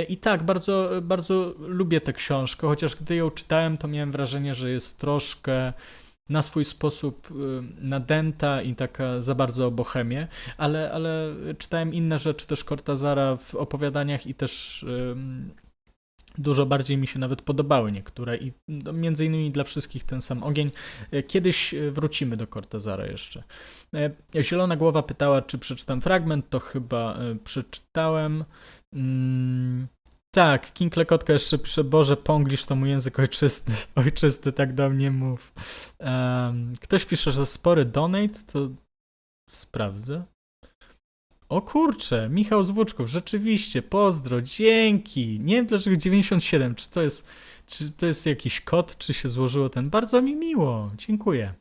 I tak, bardzo, bardzo lubię tę książkę, chociaż gdy ją czytałem, to miałem wrażenie, że jest troszkę na swój sposób y, nadęta i taka za bardzo o bohemie, ale, ale czytałem inne rzeczy też Cortazara w opowiadaniach i też Dużo bardziej mi się nawet podobały niektóre i no, między innymi dla wszystkich ten sam ogień. E, Kiedyś e, wrócimy do Cortazara jeszcze. E, Zielona Głowa pytała, czy przeczytam fragment, to chyba przeczytałem. Mm, tak, King Lekotka jeszcze pisze, Boże, Ponglisz to mój język ojczysty, ojczysty, tak do mnie mów. Ktoś pisze, że spory donate, to sprawdzę. O kurczę, Michał z Włóczków, rzeczywiście, pozdro, dzięki. Nie wiem dlaczego 97, czy to jest, czy to jest jakiś kod, czy się złożyło ten. Bardzo mi miło, dziękuję.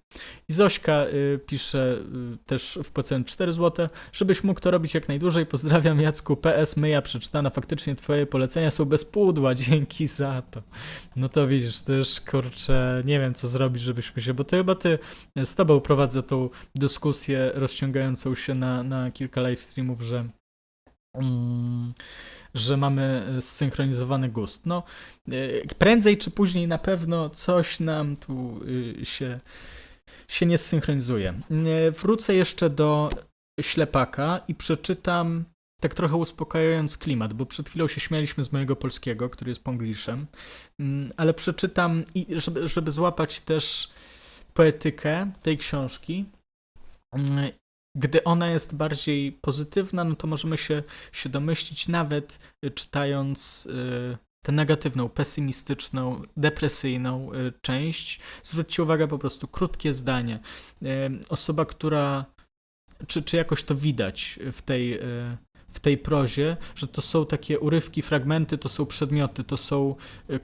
I Zośka y, pisze y, też wpłacając 4 zł, żebyś mógł to robić jak najdłużej. Pozdrawiam Jacku, PS, myja przeczytana, faktycznie twoje polecenia są bez pudła, dzięki za to. No to widzisz, też kurczę, nie wiem co zrobić, żebyśmy się, bo to chyba ty z tobą prowadzę tą dyskusję rozciągającą się na, na kilka live streamów, że mm, że mamy zsynchronizowany gust. No, y, prędzej czy później na pewno coś nam tu y, się, się nie zsynchronizuje. Wrócę jeszcze do ślepaka i przeczytam tak trochę uspokajając klimat, bo przed chwilą się śmialiśmy z mojego polskiego, który jest pongliszem, Mm, ale przeczytam i żeby, żeby złapać też poetykę tej książki. Gdy ona jest bardziej pozytywna, no to możemy się, się domyślić, nawet y, czytając y, tę negatywną, pesymistyczną, depresyjną y, część. Zwróćcie uwagę po prostu krótkie zdanie. Osoba, która. Czy, czy jakoś to widać w tej, w tej prozie, że to są takie urywki, fragmenty, to są przedmioty, to są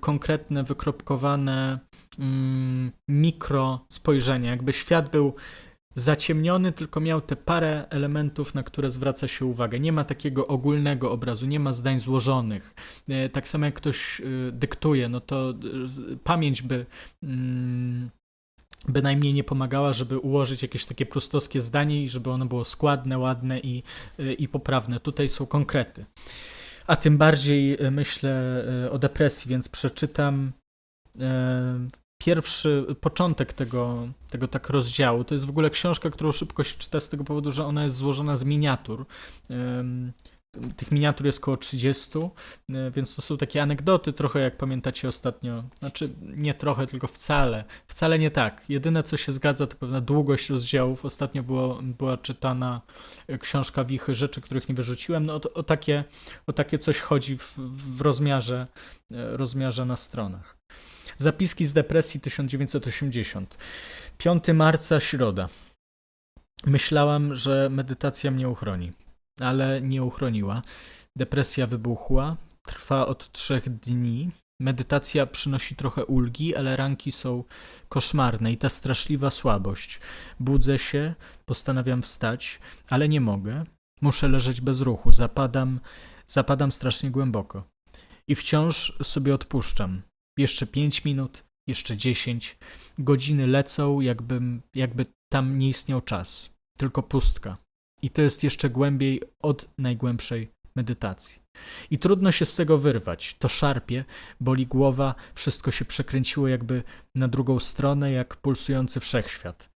konkretne, wykropkowane mm, mikro spojrzenia. Jakby świat był zaciemniony, tylko miał te parę elementów, na które zwraca się uwagę. Nie ma takiego ogólnego obrazu, nie ma zdań złożonych. E, Tak samo jak ktoś y, dyktuje, no to y, pamięć by. mm, Bynajmniej nie pomagała, żeby ułożyć jakieś takie prostowskie zdanie i żeby ono było składne, ładne i, i poprawne. Tutaj są konkrety. A tym bardziej myślę o depresji, więc przeczytam e, pierwszy początek tego, tego tak rozdziału. To jest w ogóle książka, którą szybko się czyta z tego powodu, że ona jest złożona z miniatur. Tych miniatur jest około 30, y, więc to są takie anegdoty, trochę jak pamiętacie ostatnio. Znaczy, nie trochę, tylko wcale. Wcale nie tak. Jedyne, co się zgadza, to pewna długość rozdziałów. Ostatnio było, była czytana y, książka Wichy, rzeczy, których nie wyrzuciłem. No, o, o, takie, o takie coś chodzi w, w rozmiarze, y, rozmiarze na stronach. Zapiski z depresji 1980. 5 marca, środa. Myślałam, że medytacja mnie uchroni, ale nie uchroniła. Depresja wybuchła, trwa od trzech dni. Medytacja przynosi trochę ulgi, ale ranki są koszmarne i ta straszliwa słabość. Budzę się, postanawiam wstać, ale nie mogę. Muszę leżeć bez ruchu, zapadam, zapadam strasznie głęboko. I wciąż sobie odpuszczam. Jeszcze pięć minut, jeszcze dziesięć. Godziny lecą, jakbym, jakby tam nie istniał czas, tylko pustka. I to jest jeszcze głębiej od najgłębszej medytacji. I trudno się z tego wyrwać. To szarpie, boli głowa, wszystko się przekręciło jakby na drugą stronę, jak pulsujący wszechświat.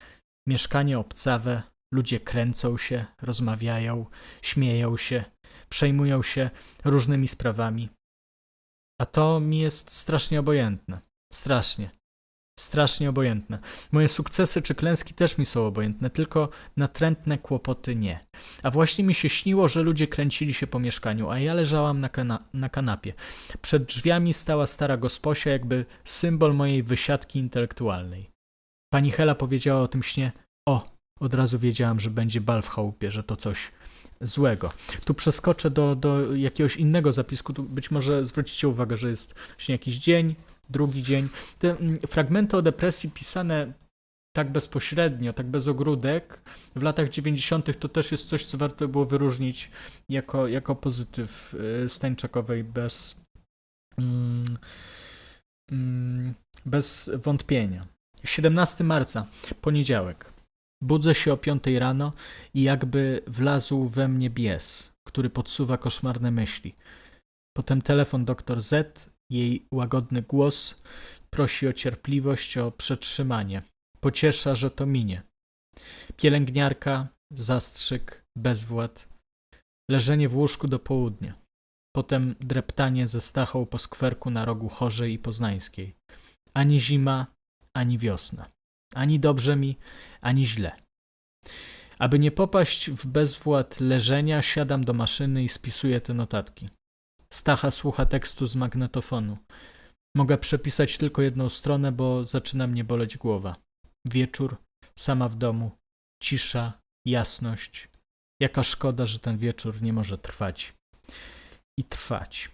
Mieszkanie obcawe, ludzie kręcą się, rozmawiają, śmieją się, przejmują się różnymi sprawami. A to mi jest strasznie obojętne. Strasznie. Strasznie obojętne. Moje sukcesy czy klęski też mi są obojętne, tylko natrętne kłopoty nie. A właśnie mi się śniło, że ludzie kręcili się po mieszkaniu, a ja leżałam na, kana- na kanapie. Przed drzwiami stała stara gosposia, jakby symbol mojej wysiadki intelektualnej. Pani Hela powiedziała o tym śnie: O, od razu wiedziałam, że będzie bal w chałupie, że to coś złego. Tu przeskoczę do, do jakiegoś innego zapisku. Tu być może zwrócicie uwagę, że jest właśnie jakiś dzień, drugi dzień. Te mm, fragmenty o depresji pisane tak bezpośrednio, tak bez ogródek w latach 90. to też jest coś, co warto było wyróżnić jako, jako pozytyw y, Stańczakowej bez, mm, mm, bez wątpienia. 17 marca, poniedziałek. Budzę się o 5 rano i jakby wlazł we mnie bies, który podsuwa koszmarne myśli. Potem telefon dr Z, jej łagodny głos prosi o cierpliwość, o przetrzymanie. Pociesza, że to minie. Pielęgniarka, zastrzyk, bezwład. Leżenie w łóżku do południa. potem dreptanie ze stachą po skwerku na rogu Chorzej i Poznańskiej. Ani zima, ani wiosna. Ani dobrze mi, ani źle. Aby nie popaść w bezwład leżenia, siadam do maszyny i spisuję te notatki. Stacha słucha tekstu z magnetofonu. Mogę przepisać tylko jedną stronę, bo zaczyna mnie boleć głowa. Wieczór, sama w domu, cisza, jasność. Jaka szkoda, że ten wieczór nie może trwać. I trwać.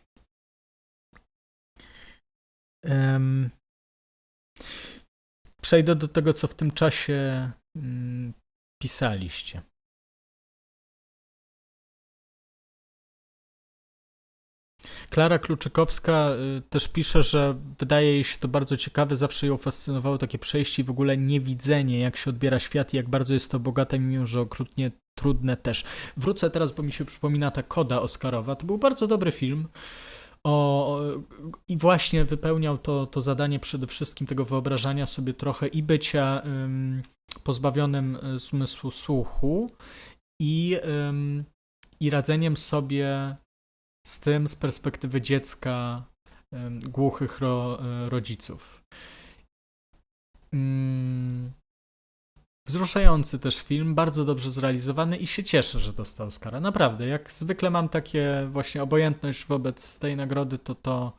Um, przejdę do tego, co w tym czasie mm, pisaliście. Klara Kluczykowska y, też pisze, że wydaje jej się to bardzo ciekawe, zawsze ją fascynowało takie przejście i w ogóle niewidzenie, jak się odbiera świat i jak bardzo jest to bogate, mimo że okrutnie trudne też. Wrócę teraz, bo mi się przypomina ta koda Oscarowa. To był bardzo dobry film. O, I właśnie wypełniał to, to zadanie przede wszystkim tego wyobrażania sobie trochę i bycia ym, pozbawionym y, zmysłu słuchu i, ym, i radzeniem sobie z tym z perspektywy dziecka głuchych ro, e, rodziców. Wzruszający też film, bardzo dobrze zrealizowany i się cieszę, że dostał Oscara. Naprawdę, jak zwykle mam takie właśnie obojętność wobec tej nagrody, to to,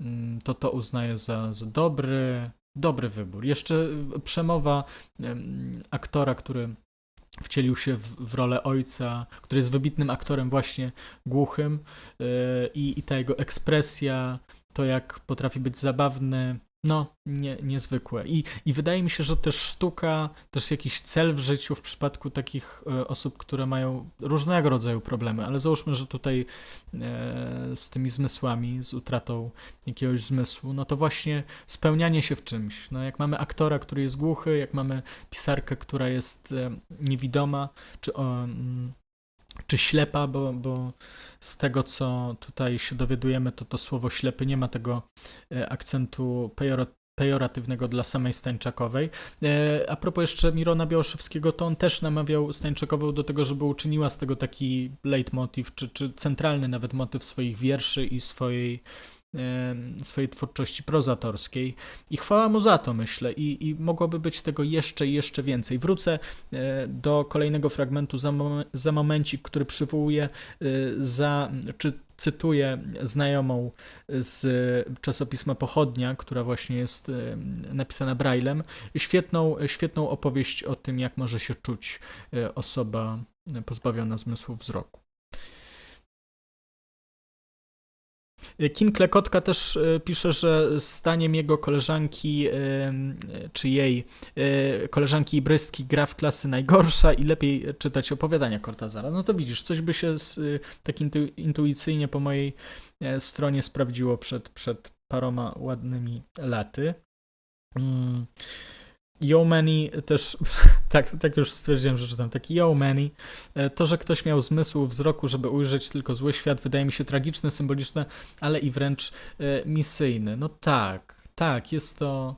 mm, to, to uznaję za, za dobry, dobry wybór. Jeszcze e, przemowa aktora, który wcielił się w, w, rolę ojca, który jest wybitnym aktorem właśnie głuchym yy, i ta jego ekspresja, to jak potrafi być zabawny, no, nie, niezwykłe. I, I wydaje mi się, że też sztuka, też jakiś cel w życiu w przypadku takich e, osób, które mają różnego rodzaju problemy, ale załóżmy, że tutaj e, z tymi zmysłami, z utratą jakiegoś zmysłu, no to właśnie spełnianie się w czymś. No, jak mamy aktora, który jest głuchy, jak mamy pisarkę, która jest e, niewidoma, czy o, mm, czy ślepa, bo, bo z tego, co tutaj się dowiadujemy, to to słowo ślepy nie ma tego e, akcentu pejoratywnego dla samej Stańczakowej. E, a propos jeszcze Mirona Białoszewskiego, to on też namawiał Stańczakową do tego, żeby uczyniła z tego taki leitmotiv, czy, czy centralny nawet motyw swoich wierszy i swojej swojej twórczości prozatorskiej i chwała mu za to, myślę, i, i mogłoby być tego jeszcze i jeszcze więcej. Wrócę e, do kolejnego fragmentu za, mom za momencik, który przywołuje e, za, czy cytuję znajomą z czasopisma Pochodnia, która właśnie jest e, napisana braillem, świetną, świetną opowieść o tym, jak może się czuć osoba pozbawiona zmysłu wzroku. Kin Klekotka też e, pisze, że zdaniem jego koleżanki, e, czy jej e, koleżanki ibrystki gra w klasy najgorsza i lepiej czytać opowiadania Cortazara. No to widzisz, coś by się z, tak intuicyjnie po mojej stronie sprawdziło przed, przed paroma ładnymi laty. Mm. Yo Many też, tak, tak już stwierdziłem, że czytam, taki Yo Many, e, to, że ktoś miał zmysł wzroku, żeby ujrzeć tylko zły świat, wydaje mi się tragiczne, symboliczne, ale i wręcz e, misyjne. No tak, tak, jest to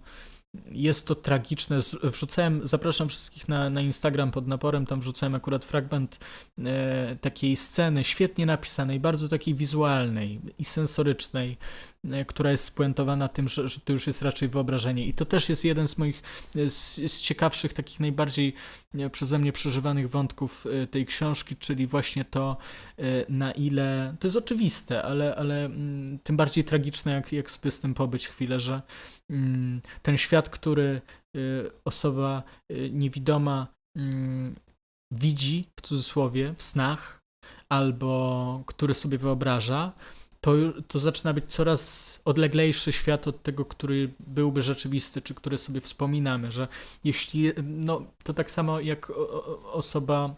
jest to tragiczne. Wrzucałem, zapraszam wszystkich na, na Instagram pod naporem, tam wrzucałem akurat fragment e, takiej sceny świetnie napisanej, bardzo takiej wizualnej i sensorycznej, która jest spuentowana tym, że, że to już jest raczej wyobrażenie. I to też jest jeden z moich, e, z, z ciekawszych, takich najbardziej e, przeze mnie przeżywanych wątków e, tej książki, czyli właśnie to, e, na ile, to jest oczywiste, ale, ale mm, tym bardziej tragiczne, jak, jak sobie z tym pobyć chwilę, że Mm, ten świat, który osoba niewidoma mm, widzi w cudzysłowie w snach, albo który sobie wyobraża, to, to zaczyna być coraz odleglejszy świat od tego, który byłby rzeczywisty, czy który sobie wspominamy, że jeśli, no to tak samo jak osoba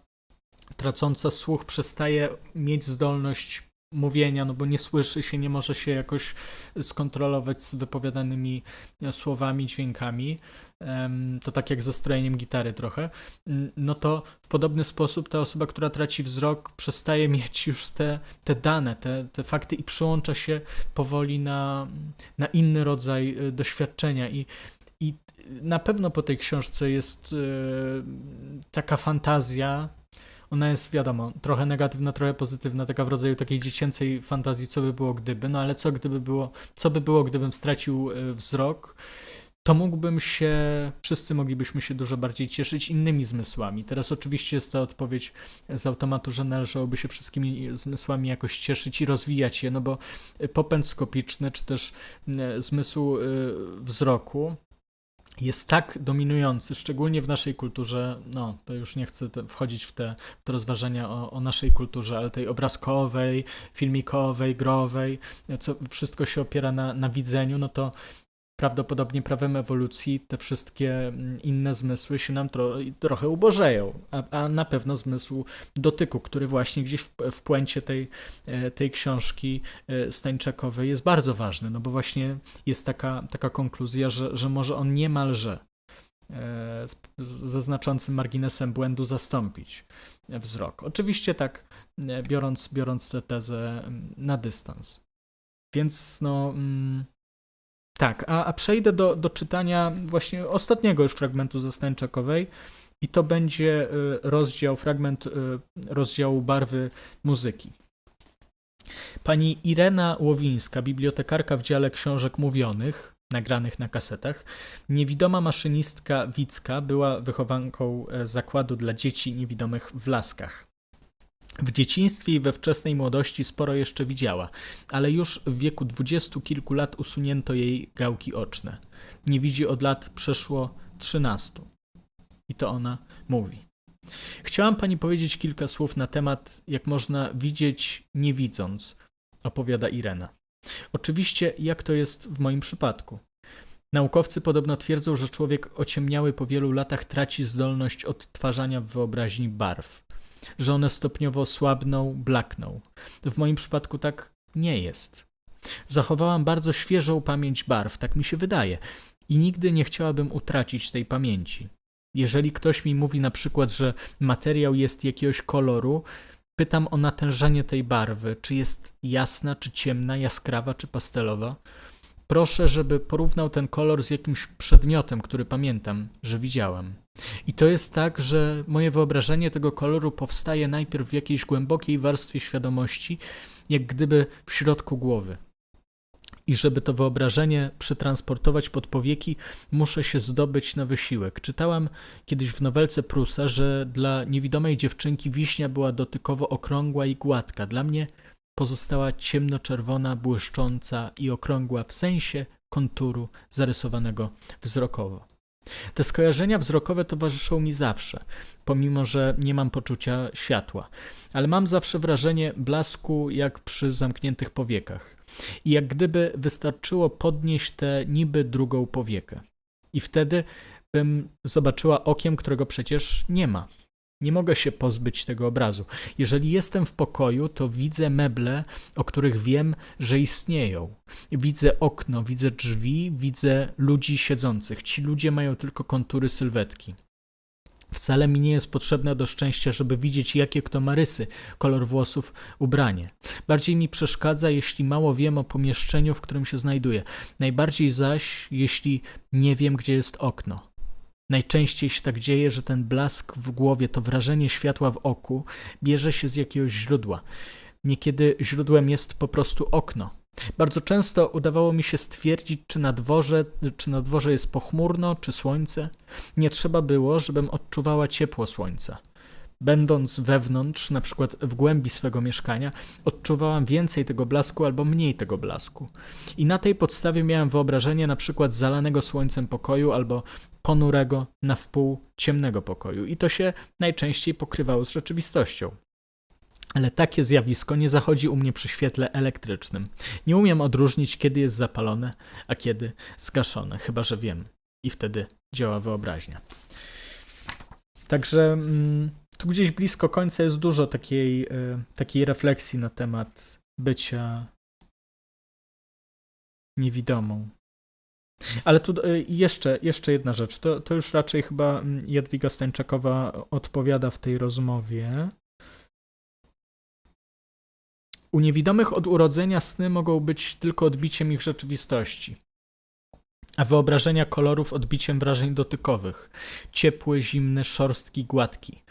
tracąca słuch przestaje mieć zdolność mówienia, no bo nie słyszy się, nie może się jakoś skontrolować z wypowiadanymi słowami, dźwiękami, to tak jak ze strojeniem gitary trochę, mm, no to w podobny sposób ta osoba, która traci wzrok, przestaje mieć już te, te dane, te, te fakty i przyłącza się powoli na, na inny rodzaj y, doświadczenia. I i na pewno po tej książce jest y, taka fantazja, ona jest, wiadomo, trochę negatywna, trochę pozytywna, taka w rodzaju takiej dziecięcej fantazji, co by było gdyby, no ale co gdyby było, co by było, gdybym stracił y, wzrok, to mógłbym się, wszyscy moglibyśmy się dużo bardziej cieszyć innymi zmysłami. Teraz oczywiście jest to odpowiedź z automatu, że należałoby się wszystkimi zmysłami jakoś cieszyć i rozwijać je, no bo popęd skopiczny, czy też y, zmysł y, wzroku jest tak dominujący, szczególnie w naszej kulturze, no to już nie chcę wchodzić w te, w te rozważania o, o, naszej kulturze, ale tej obrazkowej, filmikowej, growej, co wszystko się opiera na, na widzeniu, no to prawdopodobnie prawem ewolucji te wszystkie mm, inne zmysły się nam tro, trochę ubożeją, a, a, na pewno zmysł dotyku, który właśnie gdzieś w, w puencie tej, e, tej książki e, Stańczakowej jest bardzo ważny, no bo właśnie jest taka, taka konkluzja, że, że może on niemalże e, ze znaczącym marginesem błędu zastąpić wzrok. Oczywiście tak biorąc, biorąc tę tezę mm, na dystans. Więc no... Mm, tak, a, a przejdę do, do czytania właśnie ostatniego już fragmentu ze Stańczakowej i to będzie y, rozdział, fragment y, rozdziału barwy muzyki. Pani Irena Łowińska, bibliotekarka w dziale książek mówionych, nagranych na kasetach, niewidoma maszynistka Wicka była wychowanką e, zakładu dla dzieci niewidomych w Laskach. W dzieciństwie i we wczesnej młodości sporo jeszcze widziała, ale już w wieku dwudziestu kilku lat usunięto jej gałki oczne. Nie widzi od lat przeszło trzynastu. I to ona mówi. Chciałam pani powiedzieć kilka słów na temat, jak można widzieć nie widząc, opowiada Irena. Oczywiście, jak to jest w moim przypadku. Naukowcy podobno twierdzą, że człowiek ociemniały po wielu latach traci zdolność odtwarzania w wyobraźni barw że one stopniowo słabną, blakną. W moim przypadku tak nie jest. Zachowałam bardzo świeżą pamięć barw, tak mi się wydaje, i nigdy nie chciałabym utracić tej pamięci. Jeżeli ktoś mi mówi na przykład, że materiał jest jakiegoś koloru, pytam o natężenie tej barwy, czy jest jasna, czy ciemna, jaskrawa, czy pastelowa. Proszę, żeby porównał ten kolor z jakimś przedmiotem, który pamiętam, że widziałem. I to jest tak, że moje wyobrażenie tego koloru powstaje najpierw w jakiejś głębokiej warstwie świadomości, jak gdyby w środku głowy. I żeby to wyobrażenie przetransportować pod powieki, muszę się zdobyć na wysiłek. Czytałam kiedyś w nowelce Prusa, że dla niewidomej dziewczynki wiśnia była dotykowo okrągła i gładka. Dla mnie pozostała ciemnoczerwona, błyszcząca i okrągła w sensie konturu zarysowanego wzrokowo. Te skojarzenia wzrokowe towarzyszą mi zawsze, pomimo że nie mam poczucia światła, ale mam zawsze wrażenie blasku jak przy zamkniętych powiekach. I jak gdyby wystarczyło podnieść tę niby drugą powiekę. I wtedy bym zobaczyła okiem, którego przecież nie ma. Nie mogę się pozbyć tego obrazu. Jeżeli jestem w pokoju, to widzę meble, o których wiem, że istnieją. Widzę okno, widzę drzwi, widzę ludzi siedzących. Ci ludzie mają tylko kontury sylwetki. Wcale mi nie jest potrzebne do szczęścia, żeby widzieć, jakie kto ma rysy, kolor włosów, ubranie. Bardziej mi przeszkadza, jeśli mało wiem o pomieszczeniu, w którym się znajduję. Najbardziej zaś, jeśli nie wiem, gdzie jest okno. Najczęściej się tak dzieje, że ten blask w głowie, to wrażenie światła w oku bierze się z jakiegoś źródła. Niekiedy źródłem jest po prostu okno. Bardzo często udawało mi się stwierdzić, czy na dworze, czy na dworze jest pochmurno, czy słońce. Nie trzeba było, żebym odczuwała ciepło słońca. Będąc wewnątrz, na przykład w głębi swego mieszkania, odczuwałam więcej tego blasku albo mniej tego blasku. I na tej podstawie miałem wyobrażenie na przykład zalanego słońcem pokoju albo ponurego, na wpół ciemnego pokoju. I to się najczęściej pokrywało z rzeczywistością. Ale takie zjawisko nie zachodzi u mnie przy świetle elektrycznym. Nie umiem odróżnić, kiedy jest zapalone, a kiedy zgaszone, chyba że wiem. I wtedy działa wyobraźnia. Także. Mm, tu gdzieś blisko końca jest dużo takiej, e, takiej refleksji na temat bycia niewidomą. Ale tu e, jeszcze, jeszcze jedna rzecz. To, to już raczej chyba Jadwiga Stańczakowa odpowiada w tej rozmowie. U niewidomych od urodzenia sny mogą być tylko odbiciem ich rzeczywistości, a wyobrażenia kolorów odbiciem wrażeń dotykowych. Ciepły, zimny, szorstki, gładki.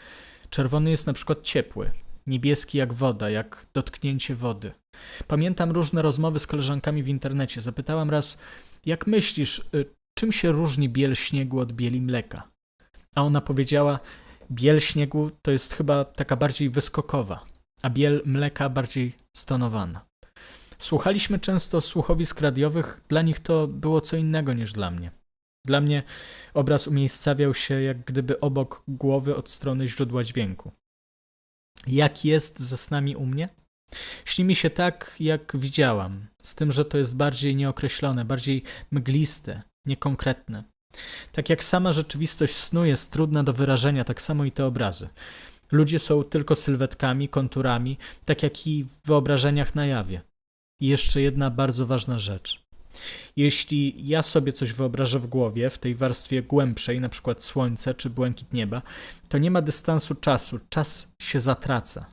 Czerwony jest na przykład ciepły, niebieski jak woda, jak dotknięcie wody. Pamiętam różne rozmowy z koleżankami w internecie. Zapytałam raz, jak myślisz, y, czym się różni biel śniegu od bieli mleka? A ona powiedziała, biel śniegu to jest chyba taka bardziej wyskokowa, a biel mleka bardziej stonowana. Słuchaliśmy często słuchowisk radiowych, dla nich to było co innego niż dla mnie. Dla mnie obraz umiejscawiał się jak gdyby obok głowy od strony źródła dźwięku. Jak jest ze snami u mnie? Śni mi się tak, jak widziałam, z tym, że to jest bardziej nieokreślone, bardziej mgliste, niekonkretne. Tak jak sama rzeczywistość snu jest trudna do wyrażenia, tak samo i te obrazy. Ludzie są tylko sylwetkami, konturami, tak jak i w wyobrażeniach na jawie. I jeszcze jedna bardzo ważna rzecz. Jeśli ja sobie coś wyobrażę w głowie, w tej warstwie głębszej, na przykład słońce czy błękit nieba, to nie ma dystansu czasu, czas się zatraca.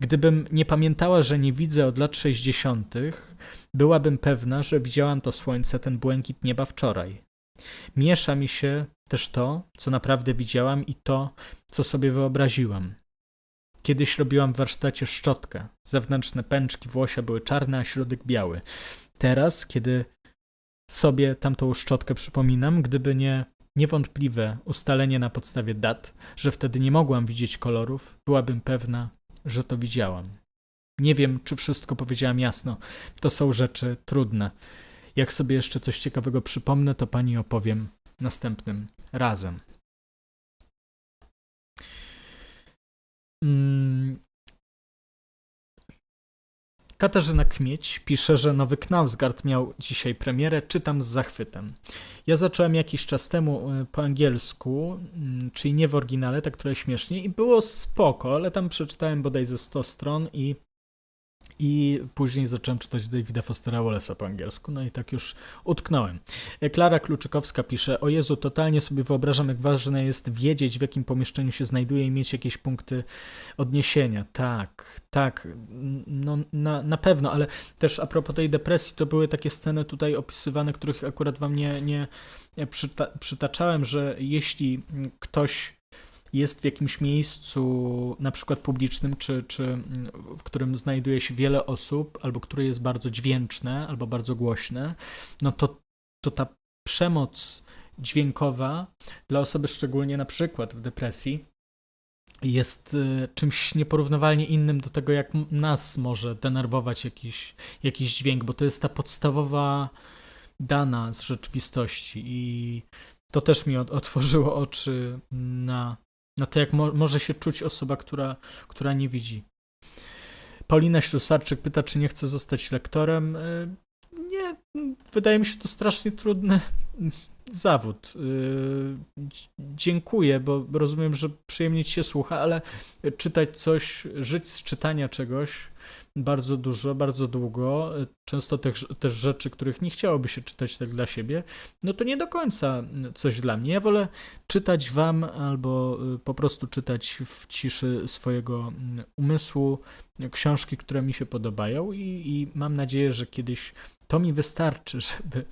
Gdybym nie pamiętała, że nie widzę od lat 60., byłabym pewna, że widziałam to słońce, ten błękit nieba wczoraj. Miesza mi się też to, co naprawdę widziałam i to, co sobie wyobraziłam. Kiedyś robiłam w warsztacie szczotkę. Zewnętrzne pęczki włosia były czarne, a środek biały. Teraz, kiedy sobie tamtą szczotkę przypominam, gdyby nie niewątpliwe ustalenie na podstawie dat, że wtedy nie mogłam widzieć kolorów, byłabym pewna, że to widziałam. Nie wiem, czy wszystko powiedziałam jasno. To są rzeczy trudne. Jak sobie jeszcze coś ciekawego przypomnę, to pani opowiem następnym razem. Mm. Katarzyna Kmieć pisze, że nowy Knausgard miał dzisiaj premierę. Czytam z zachwytem. Ja zacząłem jakiś czas temu y, po angielsku, mm, czyli nie w oryginale, tak trochę śmiesznie, i było spoko, ale tam przeczytałem bodaj ze 100 stron i i później zacząłem czytać Davida Fostera Wallace'a po angielsku, no i tak już utknąłem. Klara Kluczykowska pisze, o Jezu, totalnie sobie wyobrażam, jak ważne jest wiedzieć, w jakim pomieszczeniu się znajduje i mieć jakieś punkty odniesienia. Tak, tak, no na, na pewno, ale też a propos tej depresji, to były takie sceny tutaj opisywane, których akurat wam nie, nie przyta przytaczałem, że jeśli ktoś jest w jakimś miejscu, na przykład publicznym, czy, czy w którym znajduje się wiele osób, albo które jest bardzo dźwięczne, albo bardzo głośne, no to, to ta przemoc dźwiękowa dla osoby szczególnie na przykład w depresji jest y, czymś nieporównywalnie innym do tego, jak nas może denerwować jakiś, jakiś dźwięk, bo to jest ta podstawowa dana z rzeczywistości i to też mi otworzyło oczy na na to, jak mo może się czuć osoba, która, która nie widzi. Paulina Ślusarczyk pyta, czy nie chce zostać lektorem. E, nie, wydaje mi się to strasznie trudny zawód. E, dziękuję, bo rozumiem, że przyjemnie ci się słucha, ale czytać coś, żyć z czytania czegoś bardzo dużo, bardzo długo, często też, też rzeczy, których nie chciałoby się czytać tak dla siebie, no to nie do końca coś dla mnie. Ja wolę czytać wam albo y, po prostu czytać w ciszy swojego mm, umysłu książki, które mi się podobają i, i mam nadzieję, że kiedyś to mi wystarczy, żeby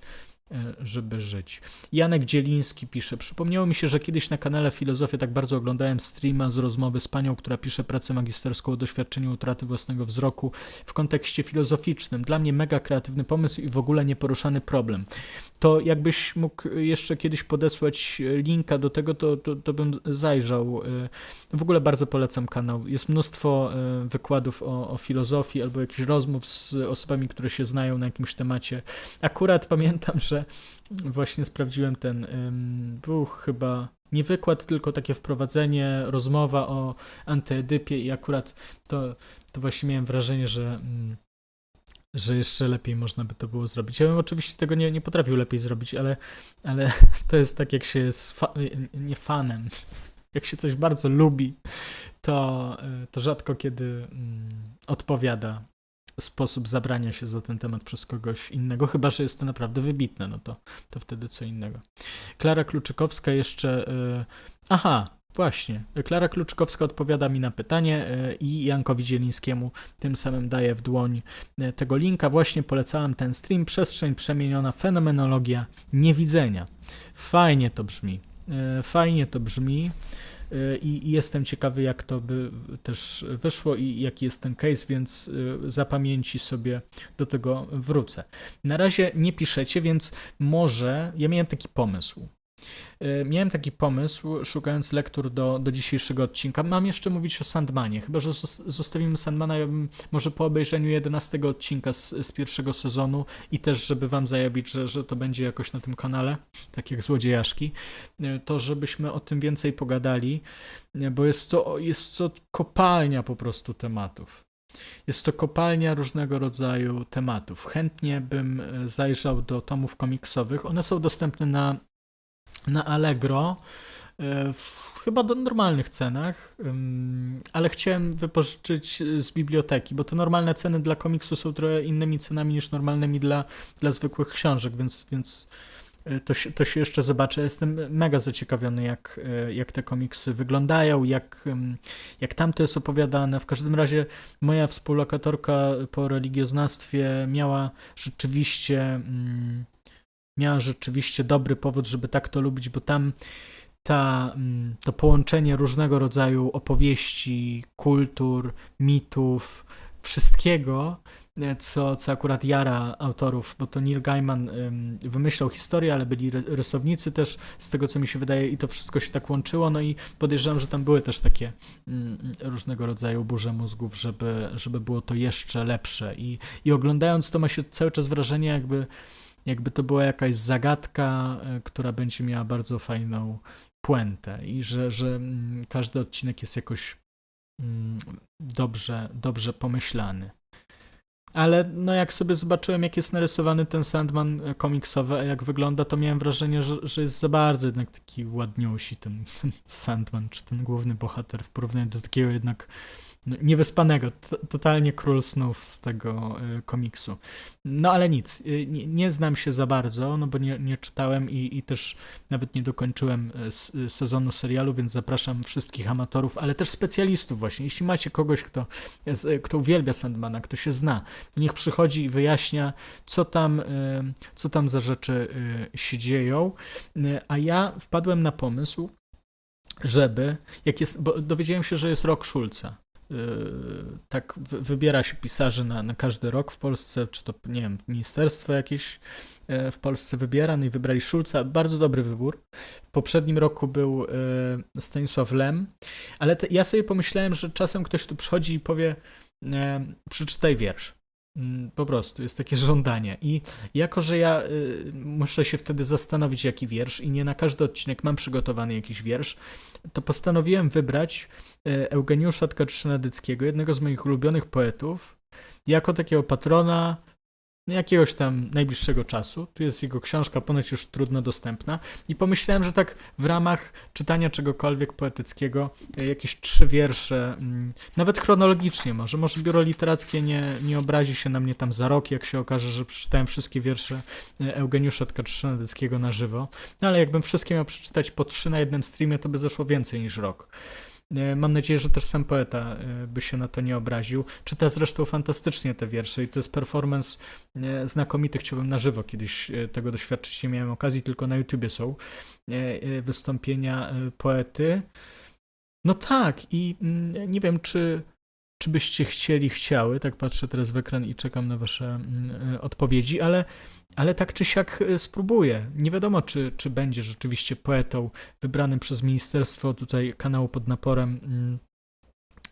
żeby żyć. Janek Dzieliński pisze: Przypomniało mi się, że kiedyś na kanale Filozofię tak bardzo oglądałem streama z rozmowy z panią, która pisze pracę magisterską o doświadczeniu utraty własnego wzroku w kontekście filozoficznym. Dla mnie mega kreatywny pomysł i w ogóle nieporuszany problem. To jakbyś mógł jeszcze kiedyś podesłać linka do tego, to, to, to bym zajrzał. E, w ogóle bardzo polecam kanał. Jest mnóstwo e, wykładów o, o filozofii albo jakichś rozmów z osobami, które się znają na jakimś temacie. Akurat pamiętam, że właśnie sprawdziłem ten, był chyba nie wykład, tylko takie wprowadzenie, rozmowa o antyedypie i akurat to, to właśnie miałem wrażenie, że mm, że jeszcze lepiej można by to było zrobić. Ja bym oczywiście tego nie, nie potrafił lepiej zrobić, ale, ale to jest tak, jak się jest fa nie fanem, jak się coś bardzo lubi, to, to rzadko kiedy mm, odpowiada sposób zabrania się za ten temat przez kogoś innego, chyba że jest to naprawdę wybitne, no to, to wtedy co innego. Klara Kluczykowska jeszcze. Yy, aha, Właśnie. Klara Kluczkowska odpowiada mi na pytanie e, i Jankowi Dzielińskiemu tym samym daje w dłoń e, tego linka. Właśnie polecałem ten stream. Przestrzeń przemieniona, fenomenologia niewidzenia. Fajnie to brzmi. Fajnie to brzmi. Y, i jestem ciekawy, jak to by też wyszło i jaki jest ten case, więc y, zapamięci sobie do tego wrócę. Na razie nie piszecie, więc może ja miałem taki pomysł. Y, Miałem taki pomysł, szukając lektur do, do dzisiejszego odcinka. Mam jeszcze mówić o Sandmanie, chyba że zos- zostawimy Sandmana ja bym może po obejrzeniu 11 odcinka z, z pierwszego sezonu i też, żeby wam zajawić, że, że to będzie jakoś na tym kanale, tak jak Złodziejaszki, y, to żebyśmy o tym więcej pogadali, y, bo jest to, jest to kopalnia po prostu tematów. Jest to kopalnia różnego rodzaju tematów. Chętnie bym zajrzał do tomów komiksowych. One są dostępne na na Allegro e, w chyba do normalnych cenach, ale chciałem wypożyczyć z biblioteki, bo te normalne ceny dla komiksu są trochę innymi cenami niż normalnymi dla, dla zwykłych książek, więc, więc e, to się, to się jeszcze zobaczy. Jestem mega zaciekawiony, jak, e, jak te komiksy wyglądają, jak, jak tam to jest opowiadane. W każdym razie moja współlokatorka po religioznawstwie miała rzeczywiście. mm, miała rzeczywiście dobry powód, żeby tak to lubić, bo tam ta, mm, to połączenie różnego rodzaju opowieści, kultur, mitów, wszystkiego, e, co, co akurat jara autorów, bo to Neil Gaiman ym, wymyślał historię, ale byli ry- rysownicy też, z tego co mi się wydaje, i to wszystko się tak łączyło, no i podejrzewam, że tam były też takie mm, różnego rodzaju burze mózgów, żeby, żeby było to jeszcze lepsze. I, I oglądając to ma się cały czas wrażenie, jakby jakby to była jakaś zagadka, e, która będzie miała bardzo fajną puentę i że, że mm, każdy odcinek jest jakoś mm, dobrze, dobrze pomyślany. Ale no jak sobie zobaczyłem, jak jest narysowany ten Sandman e, komiksowy, a jak wygląda, to miałem wrażenie, że, że jest za bardzo jednak taki ładniusi ten, ten Sandman, czy ten główny bohater w porównaniu do takiego jednak niewyspanego, totalnie król snów z tego y, komiksu. No ale nic, y, nie, nie znam się za bardzo, no bo nie, nie czytałem i, i też nawet nie dokończyłem y, sezonu serialu, więc zapraszam wszystkich amatorów, ale też specjalistów właśnie. Jeśli macie kogoś, kto, kto uwielbia Sandmana, kto się zna, to niech przychodzi i wyjaśnia, co tam, co tam za rzeczy się dzieją. A ja wpadłem na pomysł, żeby, jak jest, bo dowiedziałem się, że jest rok Szulca. Yy, tak wy- wybiera się pisarzy na, na każdy rok w Polsce, czy to, nie wiem, ministerstwo jakieś e, w Polsce wybiera, no i wybrali Szulca. Bardzo dobry wybór. W poprzednim roku był e, Stanisław Lem, ale te, ja sobie pomyślałem, że czasem ktoś tu przychodzi i powie przeczytaj wiersz. Mm, Po prostu jest takie żądanie. I jako, że ja y, muszę się wtedy zastanowić, jaki wiersz, i nie na każdy odcinek mam przygotowany jakiś wiersz, to postanowiłem wybrać y, Eugeniusza Tkaczyna-Dyckiego, jednego z moich ulubionych poetów, jako takiego patrona jakiegoś tam najbliższego czasu. Tu jest jego książka, ponoć już trudno dostępna. I pomyślałem, że tak w ramach czytania czegokolwiek poetyckiego, y, jakieś trzy wiersze, mm, nawet chronologicznie może, może biuro literackie nie, nie obrazi się na mnie tam za rok, jak się okaże, że przeczytałem wszystkie wiersze y, Eugeniusza Tkaczyna-Dyckiego na żywo. No ale jakbym wszystkie miał przeczytać po trzy na jednym streamie, to by zeszło więcej niż rok. E, Mam nadzieję, że też sam poeta e, by się na to nie obraził. Czyta zresztą fantastycznie te wiersze i to jest performance e, znakomity. Chciałbym na żywo kiedyś tego doświadczyć. Nie miałem okazji, tylko na YouTubie są wystąpienia poety. No tak i mm, nie wiem, czy, czy byście chcieli, chciały, tak patrzę teraz w ekran i czekam na wasze mm, odpowiedzi, ale, ale tak czy siak e, spróbuję. Nie wiadomo, czy, czy będzie rzeczywiście poetą wybranym przez ministerstwo tutaj kanału pod naporem mm,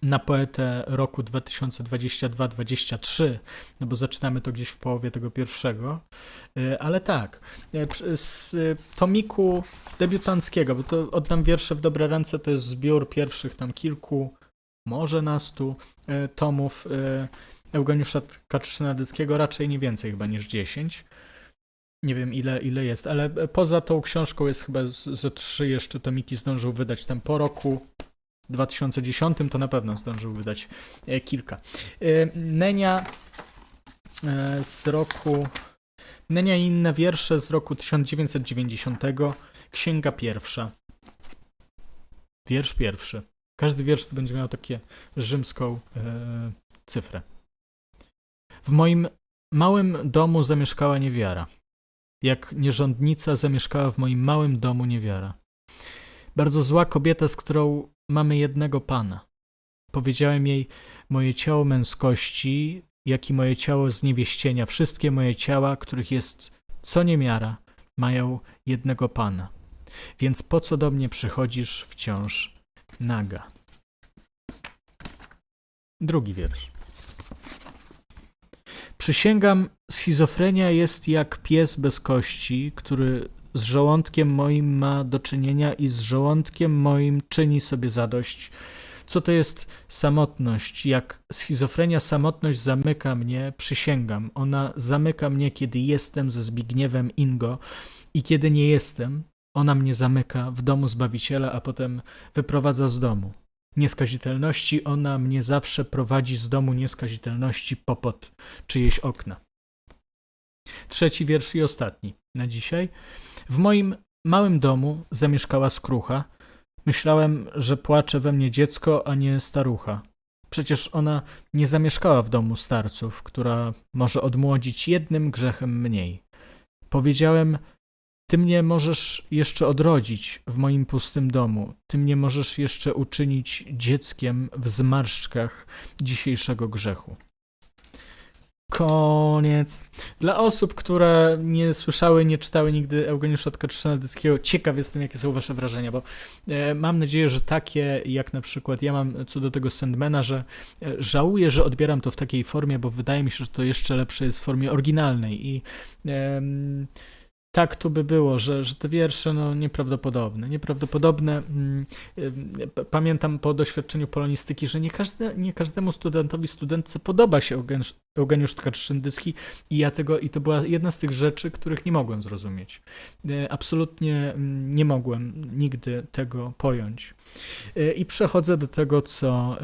na poetę roku 2022-2023, no bo zaczynamy to gdzieś w połowie tego pierwszego, E, ale tak, e, z tomiku debiutanckiego, bo to oddam wiersze w dobre ręce, to jest zbiór pierwszych tam kilku, może nastu tomów Eugeniusza Kaczyna-Dyckiego, raczej nie więcej chyba niż 10. Nie wiem ile, ile jest, ale poza tą książką jest chyba ze trzy jeszcze tomiki zdążył wydać tam po roku 2010 to na pewno zdążył wydać e, kilka. E, Nenia e, z roku Nenia i inne wiersze z roku 1990 Księga pierwsza Wiersz pierwszy Każdy wiersz będzie miał takie rzymską e, cyfrę. W moim małym domu zamieszkała niewiara. Jak nierządnica zamieszkała w moim małym domu niewiara. Bardzo zła kobieta, z którą mamy jednego pana. Powiedziałem jej, moje ciało męskości, jak i moje ciało zniewieścienia, wszystkie moje ciała, których jest co niemiara, mają jednego pana. Więc po co do mnie przychodzisz wciąż naga? Drugi wiersz. Przysięgam, schizofrenia jest jak pies bez kości, który z żołądkiem moim ma do czynienia i z żołądkiem moim czyni sobie zadość. Co to jest samotność? Jak schizofrenia, samotność zamyka mnie, przysięgam. Ona zamyka mnie, kiedy jestem ze Zbigniewem Ingo i kiedy nie jestem, ona mnie zamyka w domu Zbawiciela, a potem wyprowadza z domu. Nieskazitelności ona mnie zawsze prowadzi z domu nieskazitelności popod czyjeś okna. Trzeci wiersz i ostatni na dzisiaj. W moim małym domu zamieszkała skrucha. Myślałem, że płacze we mnie dziecko, a nie starucha. Przecież ona nie zamieszkała w domu starców, która może odmłodzić jednym grzechem mniej. Powiedziałem, ty mnie możesz jeszcze odrodzić w moim pustym domu. Ty mnie możesz jeszcze uczynić dzieckiem w zmarszczkach dzisiejszego grzechu. Koniec. Dla osób, które nie słyszały, nie czytały nigdy Eugeniusza Tkaczyna-Dyckiego, ciekaw jestem, jakie są wasze wrażenia, bo e, mam nadzieję, że takie, jak na przykład ja mam co do tego Sandmana, że e, żałuję, że odbieram to w takiej formie, bo wydaje mi się, że to jeszcze lepsze jest w formie oryginalnej i e, tak tu by było, że, że te wiersze no, nieprawdopodobne. Nieprawdopodobne. Mm, pamiętam po doświadczeniu polonistyki, że nie, każde, nie każdemu studentowi, studentce podoba się Eugeniusz, Eugeniusz Tkaczyndycki i ja tego, i to była jedna z tych rzeczy, których nie mogłem zrozumieć. E, absolutnie mm, nie mogłem nigdy tego pojąć. E, I przechodzę do tego, co,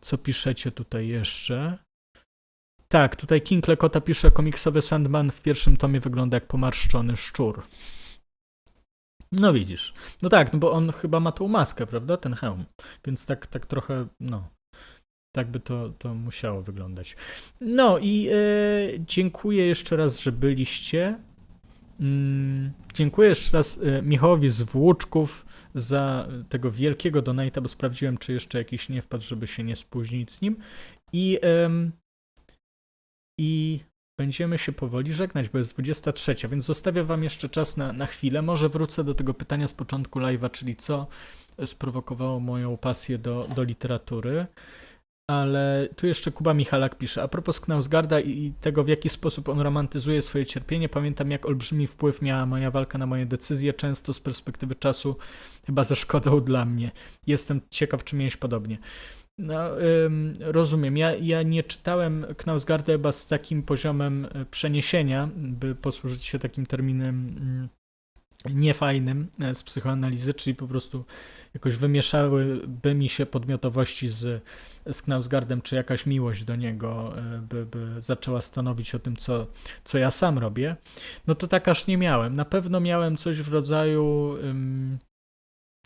co piszecie tutaj jeszcze. Tak, tutaj King Lekota pisze, komiksowy Sandman w pierwszym tomie wygląda jak pomarszczony szczur. No widzisz. No tak, no bo on chyba ma tą maskę, prawda? Ten hełm. Więc tak, tak trochę, no. Tak by to, to musiało wyglądać. No i e, dziękuję jeszcze raz, że byliście. Mm, dziękuję jeszcze raz e, Michałowi z Włóczków za tego wielkiego donata, bo sprawdziłem, czy jeszcze jakiś nie wpadł, żeby się nie spóźnić z nim. I i będziemy się powoli żegnać, bo jest 23, więc zostawię Wam jeszcze czas na, na chwilę. Może wrócę do tego pytania z początku live'a, czyli co sprowokowało moją pasję do, do literatury. Ale tu jeszcze Kuba Michalak pisze. A propos Knausgarda i tego, w jaki sposób on romantyzuje swoje cierpienie, pamiętam, jak olbrzymi wpływ miała moja walka na moje decyzje, często z perspektywy czasu, chyba ze szkodą dla mnie. Jestem ciekaw, czy miałeś podobnie. No, ym, rozumiem. Ja, ja nie czytałem Knausgarda z takim poziomem e, przeniesienia, by posłużyć się takim terminem mm, niefajnym e, z psychoanalizy, czyli po prostu jakoś wymieszałyby mi się podmiotowości z, z Knausgardem, czy jakaś miłość do niego e, by, by zaczęła stanowić o tym, co, co ja sam robię. No to tak aż nie miałem. Na pewno miałem coś w rodzaju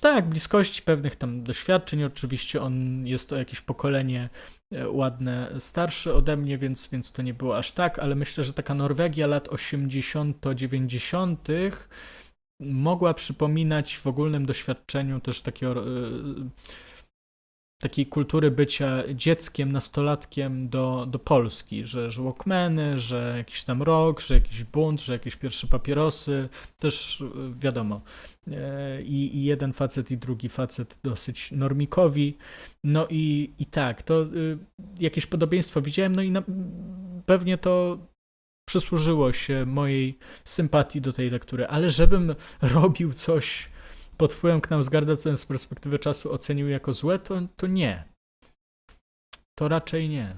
tak, bliskości pewnych tam doświadczeń. Oczywiście on jest to jakieś pokolenie e, ładne, starsze ode mnie, więc, więc to nie było aż tak, ale myślę, że taka Norwegia lat 80-90 mogła przypominać w ogólnym doświadczeniu też takiego e, takiej kultury bycia dzieckiem, nastolatkiem do, do Polski, że, że że jakiś tam rok, że jakiś bunt, że jakieś pierwsze papierosy, też e, wiadomo. E, I, i jeden facet i drugi facet dosyć normikowi. No i, i tak, to y, jakieś podobieństwo widziałem, no i na, pewnie to przysłużyło się mojej sympatii do tej lektury, ale żebym robił coś pod wpływem Knausgarda, co z perspektywy czasu ocenił jako złe, to, to nie. To raczej nie.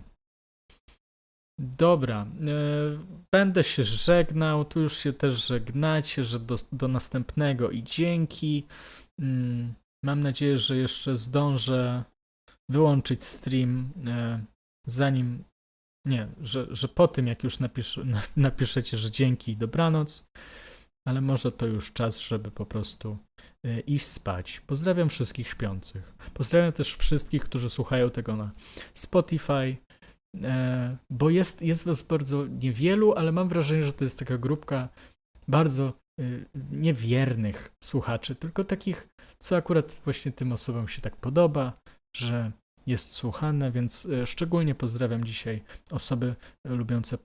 Dobra, e, będę się żegnał, tu już się też żegnacie, że do, do następnego i dzięki. Mm, mam nadzieję, że jeszcze zdążę wyłączyć stream, e, zanim, nie, że, że po tym jak już napisz, napiszecie, że dzięki i dobranoc, ale może to już czas, żeby po prostu e, iść spać. Pozdrawiam wszystkich śpiących. Pozdrawiam też wszystkich, którzy słuchają tego na Spotify, e, bo jest, jest was bardzo niewielu, ale mam wrażenie, że to jest taka grupka bardzo y, niewiernych słuchaczy, tylko takich, co akurat właśnie tym osobom się tak podoba, że jest słuchane, więc szczególnie pozdrawiam dzisiaj osoby lubiące